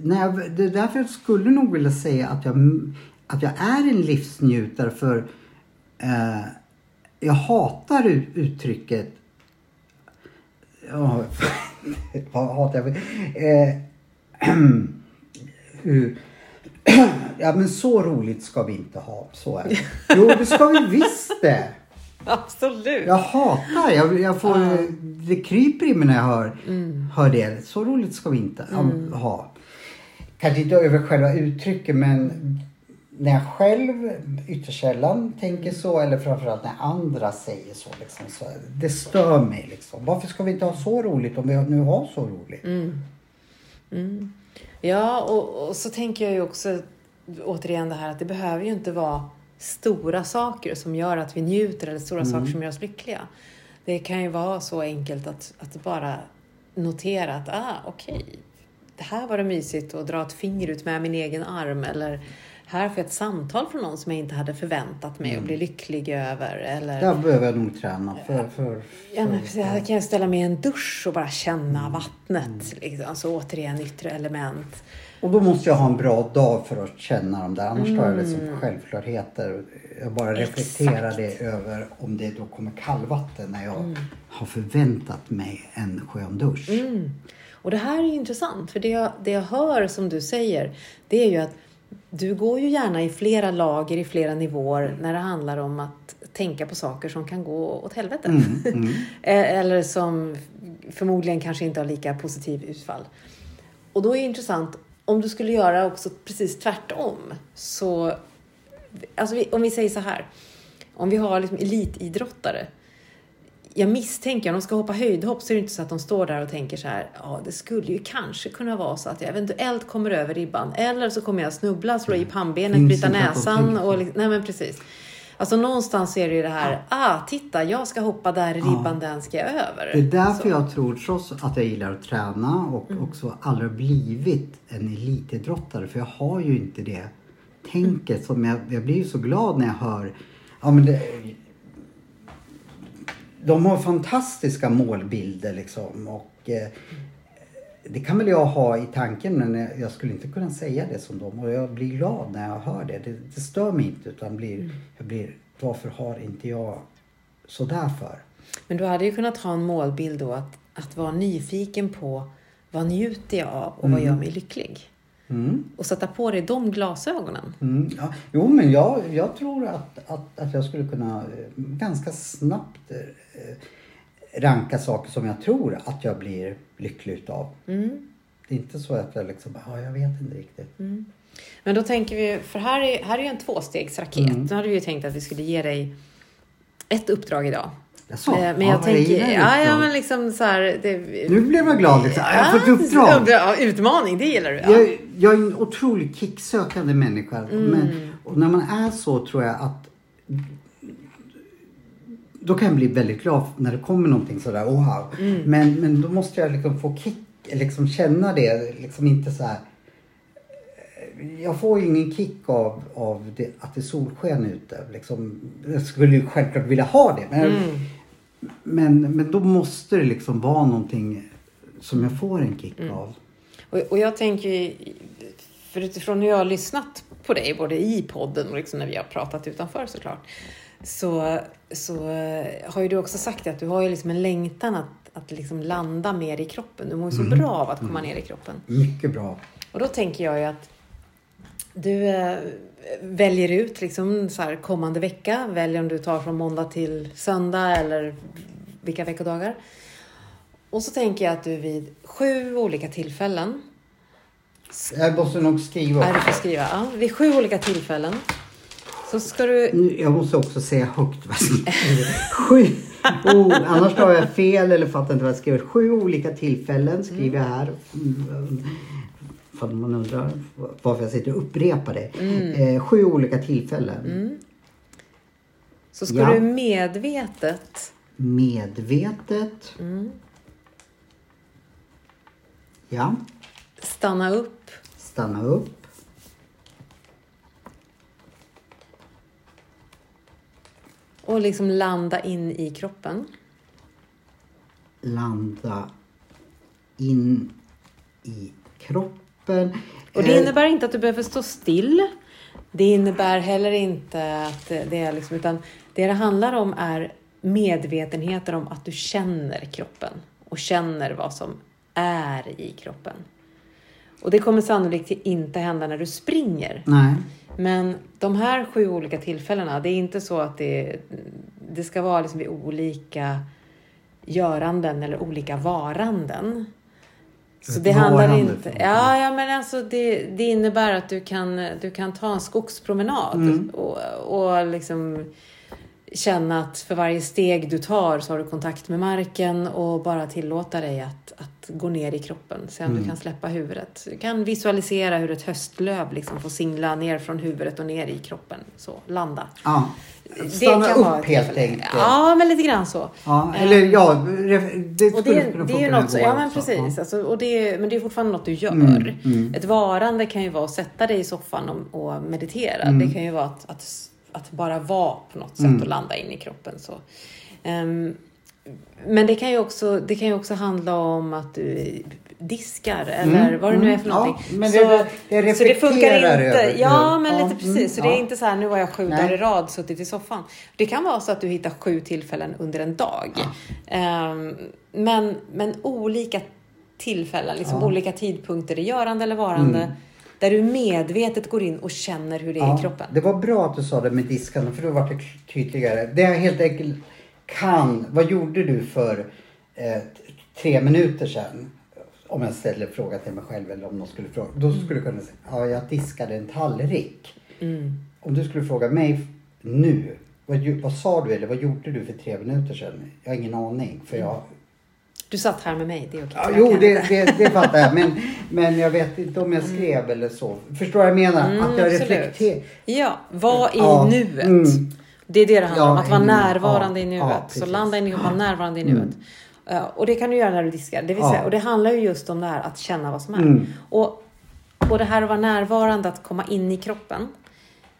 när jag, det är därför jag skulle nog vilja säga att jag, att jag är en livsnjutare för eh, jag hatar uttrycket Ja, vad hatar jag? Eh, hur, ja men så roligt ska vi inte ha, så är det. Jo det ska vi visst det. Absolut. Jag hatar, jag, jag får, Ja. det kryper i mig när jag hör, Mm. hör det. Så roligt ska vi inte ha. Kanske inte över själva uttrycket men när jag själv ytterst sällan tänker så eller framförallt när andra säger så. Liksom, så det stör mig. Liksom. Varför ska vi inte ha så roligt om vi nu har så roligt? Mm. Ja, och, och så tänker jag ju också återigen det här att det behöver ju inte vara stora saker som gör att vi njuter eller stora saker som gör oss lyckliga. Det kan ju vara så enkelt att, att bara notera att, ah, okej, det här var det mysigt att dra ett finger ut med min egen arm eller här får jag ett samtal från någon som jag inte hade förväntat mig och bli lycklig över. Eller, Där behöver jag nog träna. För, för, Ja, men för- precis. Här kan jag ställa mig i en dusch och bara känna vattnet. Liksom. Alltså återigen yttre element. Och då måste jag ha en bra dag för att känna dem där. Annars tar jag Mm. liksom självklarheter. Jag bara reflekterar det över om det då kommer kallvatten när jag har förväntat mig en skön dusch. Mm. Och det här är ju intressant, för det jag, det jag hör som du säger, det är ju att du går ju gärna i flera lager, i flera nivåer, när det handlar om att tänka på saker som kan gå åt helvete. Mm, Eh, Eller som förmodligen kanske inte har lika positiv utfall. Och då är det intressant, om du skulle göra också precis tvärtom, så... Alltså om vi säger så här, om vi har liksom elitidrottare jag misstänker, om de ska hoppa höjdhopp så är det inte så att de står där och tänker så här, ja det skulle ju kanske kunna vara så att jag eventuellt kommer över ribban. Eller så kommer jag snubbla, slå i pannbenet, bryta näsan och li- Nej men precis. Alltså någonstans är det ju det här, ah titta jag ska hoppa där i ribban, den ska jag över. Det är därför Så. Mm. jag tror, trots att jag gillar att träna och också aldrig blivit en elitidrottare, för jag har ju inte det tänket. Som jag, jag blir ju så glad när jag hör, ja men det, de har fantastiska målbilder liksom och eh, det kan väl jag ha i tanken men jag- skulle inte kunna säga det som dem och jag blir glad när jag hör det. Det, det stör mig inte utan blir, jag blir, varför har inte jag sådär för? Men du hade ju kunnat ha en målbild då att, att vara nyfiken på vad njuter jag av och vad gör mig lycklig? Mm. Och sätta på dig de glasögonen. Mm, ja. Jo, men jag, jag tror att, att, att jag skulle kunna eh, ganska snabbt eh, ranka saker som jag tror att jag blir lycklig utav. Mm. Det är inte så att jag liksom, ja, jag vet inte riktigt. Men då tänker vi, för här är, här är ju en tvåstegsraket. Mm. Nu hade vi ju tänkt att vi skulle ge dig ett uppdrag idag. Jaså? Eh, Men Ja, jag är tänker, det ja, ja liksom? men liksom så här. Det, Nu blev jag glad liksom. Jag har fått uppdrag. Ja, utmaning, det gillar du. Ja. Jag, jag är en otroligt kicksökande människa. Mm. Men, och när man är så tror jag att då kan jag bli väldigt glad när det kommer någonting sådär, oh, wow. Mm. Men, men då måste jag liksom få kick, liksom känna det, liksom inte så här. Jag får ju ingen kick av, av det, att det är solsken ute. Liksom, jag skulle ju självklart vilja ha det. Men, Mm. men, men då måste det liksom vara någonting som jag får en kick Mm. av. Och, och jag tänker, för utifrån hur jag har lyssnat på dig, både i podden och liksom när vi har pratat utanför såklart, så, så eh, har ju du också sagt att du har ju liksom en längtan att, att liksom landa mer i kroppen. Du mår ju så bra av att komma ner i kroppen. Mycket bra. Och då tänker jag ju att du eh, väljer ut liksom så här kommande vecka, väljer om du tar från måndag till söndag eller vilka veckodagar. Och så tänker jag att du vid sju olika tillfällen, Jag måste nog skriva. är du får skriva, ja, vid sju olika tillfällen så ska du Jag måste också säga högt vad jag skriver. Sju. Oh, annars har jag fel eller fattar inte vad jag skriver. Sju olika tillfällen skriver jag här. Mm, För man undrar varför jag sitter och upprepar det. Eh, sju olika tillfällen. så ska Ja. du medvetet Medvetet. Mm. Ja. stanna upp Stanna upp. Och liksom landa in i kroppen. Landa in i kroppen. Och det Eh, innebär inte att du behöver stå still. Det innebär heller inte att det är liksom, utan det det handlar om är medvetenheten om att du känner kroppen och känner vad som är i kroppen. Och det kommer sannolikt inte hända när du springer. Nej. Men de här sju olika tillfällena, det är inte så att det, det ska vara liksom vid olika göranden eller olika varanden. Så det handlar inte... Ja, ja men alltså det, det innebär att du kan, du kan ta en skogspromenad Mm. och, och liksom känna att för varje steg du tar så har du kontakt med marken och bara tillåta dig att, att gå ner i kroppen. Se om Mm. du kan släppa huvudet. Du kan visualisera hur ett höstlöv liksom får singla ner från huvudet och ner i kroppen. Så, landa. Ja. Det Stanna upp helt enkelt. Ja, men lite grann så. Ja, eller ja, ref- det och skulle det, kunna det är något så, ja men också. precis. Alltså, och det, men det är fortfarande något du gör. Mm, mm. Ett varande kan ju vara att sätta dig i soffan och, och meditera. Mm. Det kan ju vara att, att, att bara vara på något sätt Mm. och landa in i kroppen. Så. Ehm, men det kan, ju också, det kan ju också handla om att du diskar eller Mm, vad det nu är mm. för Ja, någonting. men så, det- det så det funkar inte. över Ja, men ja, lite mm, precis. Så det är ja. inte så här, nu har jag sju Nej. dagar i rad suttit i soffan. Det kan vara så att du hittar sju tillfällen under en dag. Ehm, men, men olika tillfällen, liksom Ja. olika tidpunkter i görande eller varande. Mm. Där du medvetet går in och känner hur det är i kroppen. Det var bra att du sa det med diskarna för då var det tydligare. Det jag helt enkelt kan, vad gjorde du för eh, tre minuter sedan? Om jag ställer fråga till mig själv eller om någon skulle fråga. Då skulle jag kunna säga, ja jag diskade en tallrik. Mm. Om du skulle fråga mig nu, vad, vad sa du eller vad gjorde du för tre minuter sedan? Jag har ingen aning för jag Du satt här med mig, det är okej. Ja, jo, det, det, det fattar jag. Men, men jag vet inte om jag skrev eller så. Förstår vad jag menar? Mm, att jag absolut. reflekterar. Ja, var i Ja, nuet. mm. Det är det det handlar Ja, om, att vara i- närvarande i nuet. så landa in i och vara närvarande i Mm. nuet. Eh, och det kan du göra när du diskar. Det vill säga, och det handlar ju just om det här att känna vad som är. Mm. Och, och det här att vara närvarande, att komma in i kroppen.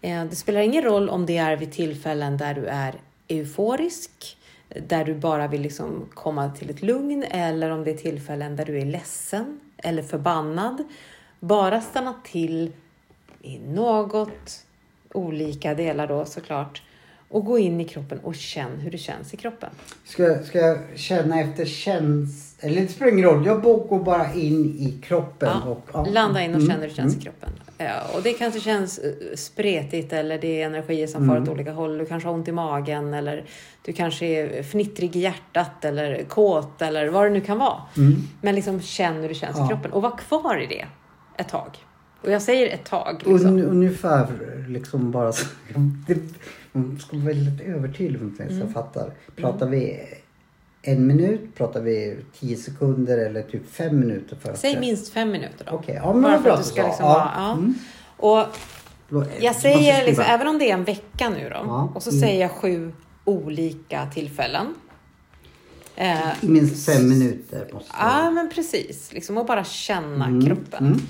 Eh, det spelar ingen roll om det är vid tillfällen där du är euforisk, där du bara vill liksom komma till ett lugn, eller om det är tillfällen där du är ledsen eller förbannad. Bara stanna till i något olika delar då såklart och gå in i kroppen och känn hur det känns i kroppen. Ska, ska jag känna efter känns... Eller det spelar ingen roll. Jag går bara in i kroppen. Ja, Och, ja. Landa in och Mm, känn hur det känns mm. i kroppen. Ja, och det kanske känns eh, spretigt eller det är energier som Mm. far åt olika håll. Du kanske har ont i magen eller du kanske är fnittrig i hjärtat eller kåt eller vad det nu kan vara. Mm. Men liksom känn hur det känns Ja. i kroppen och var kvar i det ett tag. Och jag säger ett tag. Liksom. Un, ungefär liksom bara så. Det, man ska vara väldigt övertydlig för att Mm. jag fattar. Pratar vi en minut? Pratar vi tio sekunder eller typ fem minuter? För att Säg minst fem minuter då. Okej, ja men Bara för att du ska liksom Ja. vara- ja. Mm. Och Jag säger liksom, även om det är en vecka nu då, Ja. och så Mm. säger jag sju olika tillfällen. Eh, minst fem minuter måste Ja, men precis. Liksom, och bara känna Mm, kroppen.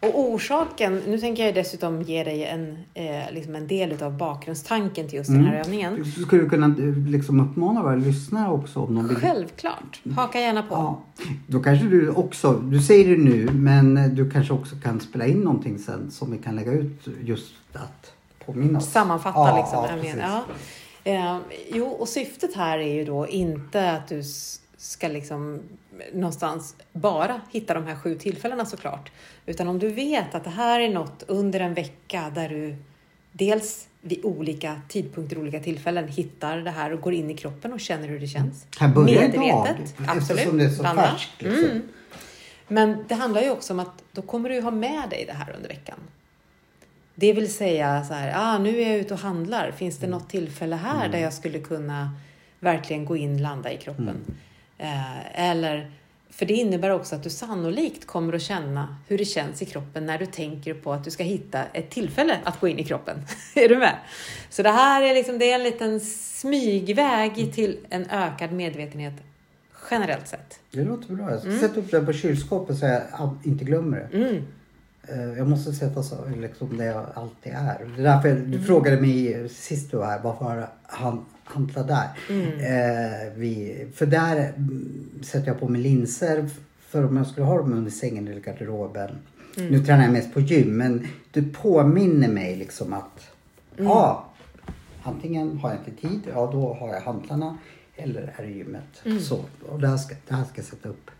Mm, mm. Och orsaken, nu tänker jag dessutom ge dig en, eh, liksom en del av bakgrundstanken till just den här Mm. övningen. Du skulle kunna eh, liksom uppmana våra lyssnare också om de vill. Självklart. Haka gärna på. Ja, då kanske du också, du säger det nu men du kanske också kan spela in någonting sen som vi kan lägga ut just att påminna oss. Sammanfatta Ja, liksom. ja, övningen. ja. Eh, jo, och syftet här är ju då inte att du ska liksom någonstans bara hitta de här sju tillfällena såklart. Utan om du vet att det här är något under en vecka där du dels vid olika tidpunkter, olika tillfällen hittar det här och går in i kroppen och känner hur det känns. Kan börja idag absolut. eftersom det är så färskt. Liksom. Mm. Men det handlar ju också om att då kommer du ha med dig det här under veckan. Det vill säga så här, ah, nu är jag ute och handlar. Finns det något tillfälle här där jag skulle kunna verkligen gå in, landa i kroppen? Eh, eller, för det innebär också att du sannolikt kommer att känna hur det känns i kroppen när du tänker på att du ska hitta ett tillfälle att gå in i kroppen. är du med? Så det här är, liksom, det är en liten smygväg till en ökad medvetenhet generellt sett. Det låter bra. Jag ska Mm. sätta upp det på kylskåpet så jag inte glömmer det. Mm. Eh, Jag måste sätta så, liksom det jag alltid är. Det är därför du frågade mig sist du var här, varför han hantlar där? Eh, vi, för där mm, sätter jag på mig linser för om jag skulle ha dem under sängen eller garderoben. Nu tränar jag mest på gym men du påminner mig liksom att ja, antingen har jag inte tid, ja då har jag hantlarna eller är det gymmet. Så, och det här, ska, det här ska jag sätta upp.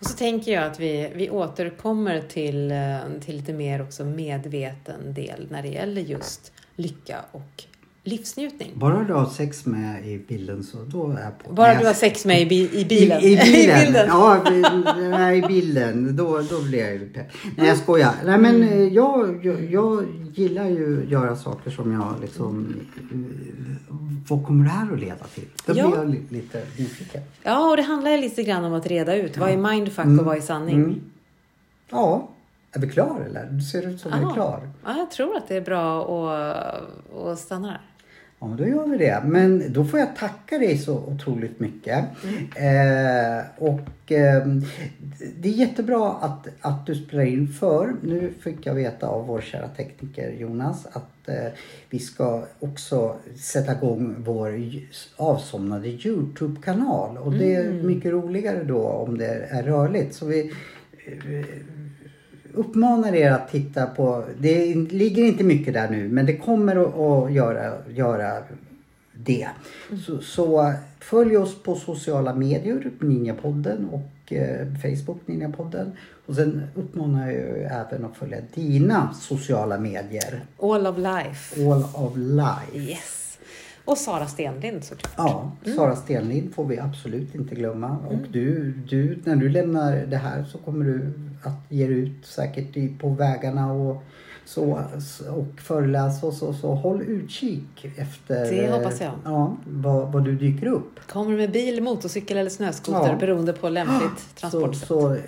Och så tänker jag att vi, vi återkommer till, eh, till lite mer också medveten del när det gäller just lycka och livsnjutning. Bara du har sex med i bilden så då är jag på. Bara du har sex med i, bi, i bilen. I, i bilen. bilden. Ja, i- i bilden. Då, då blir jag ju pepp. Nej, jag skojar. Nej, men eh, jag, jag, jag gillar ju att göra saker som jag liksom... eh, Vad kommer det här att leda till? Då Ja. blir jag li, lite nyfiken. Ja, och det handlar ju lite grann om att reda ut. Vad är mindfuck och vad är sanning? Mm. Ja. Är vi klar eller? Du ser ut som vi är Ja. klar. Ja, jag tror att det är bra att, att stanna där. Ja, då gör vi det. Men då får jag tacka dig så otroligt mycket. Eh, och eh, det är jättebra att, att du spelar in för nu fick jag veta av vår kära tekniker Jonas att eh, vi ska också sätta igång vår avsomnade Youtube-kanal. Och det är mycket roligare då om det är rörligt. Så vi eh, uppmanar er att titta på, det ligger inte mycket där nu men det kommer att, att göra, göra det. Så, så följ oss på sociala medier, Ninjapodden och eh, Facebook Ninjapodden. Och sen uppmanar jag även att följa dina sociala medier. All of life. All of Life. Yes. Och Sara Stenlind såklart. Ja, Sara Stenlind får vi absolut inte glömma. Och du, du, när du lämnar det här så kommer du att ge ut säkert på vägarna och så och föreläsa och så, så håll utkik efter Det eh, hoppas jag. Ja, vad, vad du dyker upp. Kommer du med bil, motorcykel eller snöskoter Ja. beroende på lämpligt Så, transportsätt. så eh,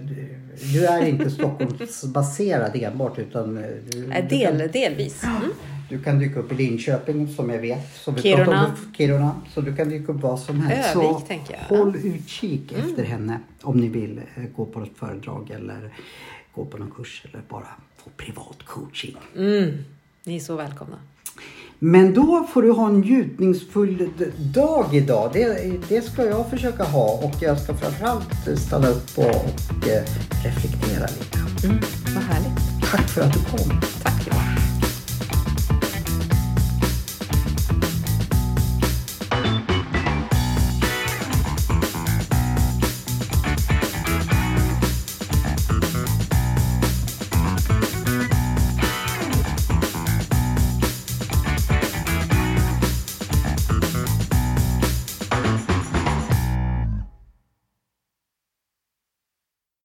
du, du är inte Stockholmsbaserad enbart utan eh, du, Nej, du kan- del, delvis. Mm. Du kan dyka upp i Linköping som jag vet. Som vi Kiruna. om, Kiruna. Så du kan dyka upp vad som helst. Övik, så tänker jag. håll utkik efter henne om ni vill eh, gå på ett föredrag eller gå på någon kurs eller bara få privat coaching. Mm. Ni är så välkomna. Men då får du ha en njutningsfull dag idag. Det, det ska jag försöka ha och jag ska framförallt stanna upp och, och eh, reflektera lite. Mm. Vad härligt. Tack för att du kom.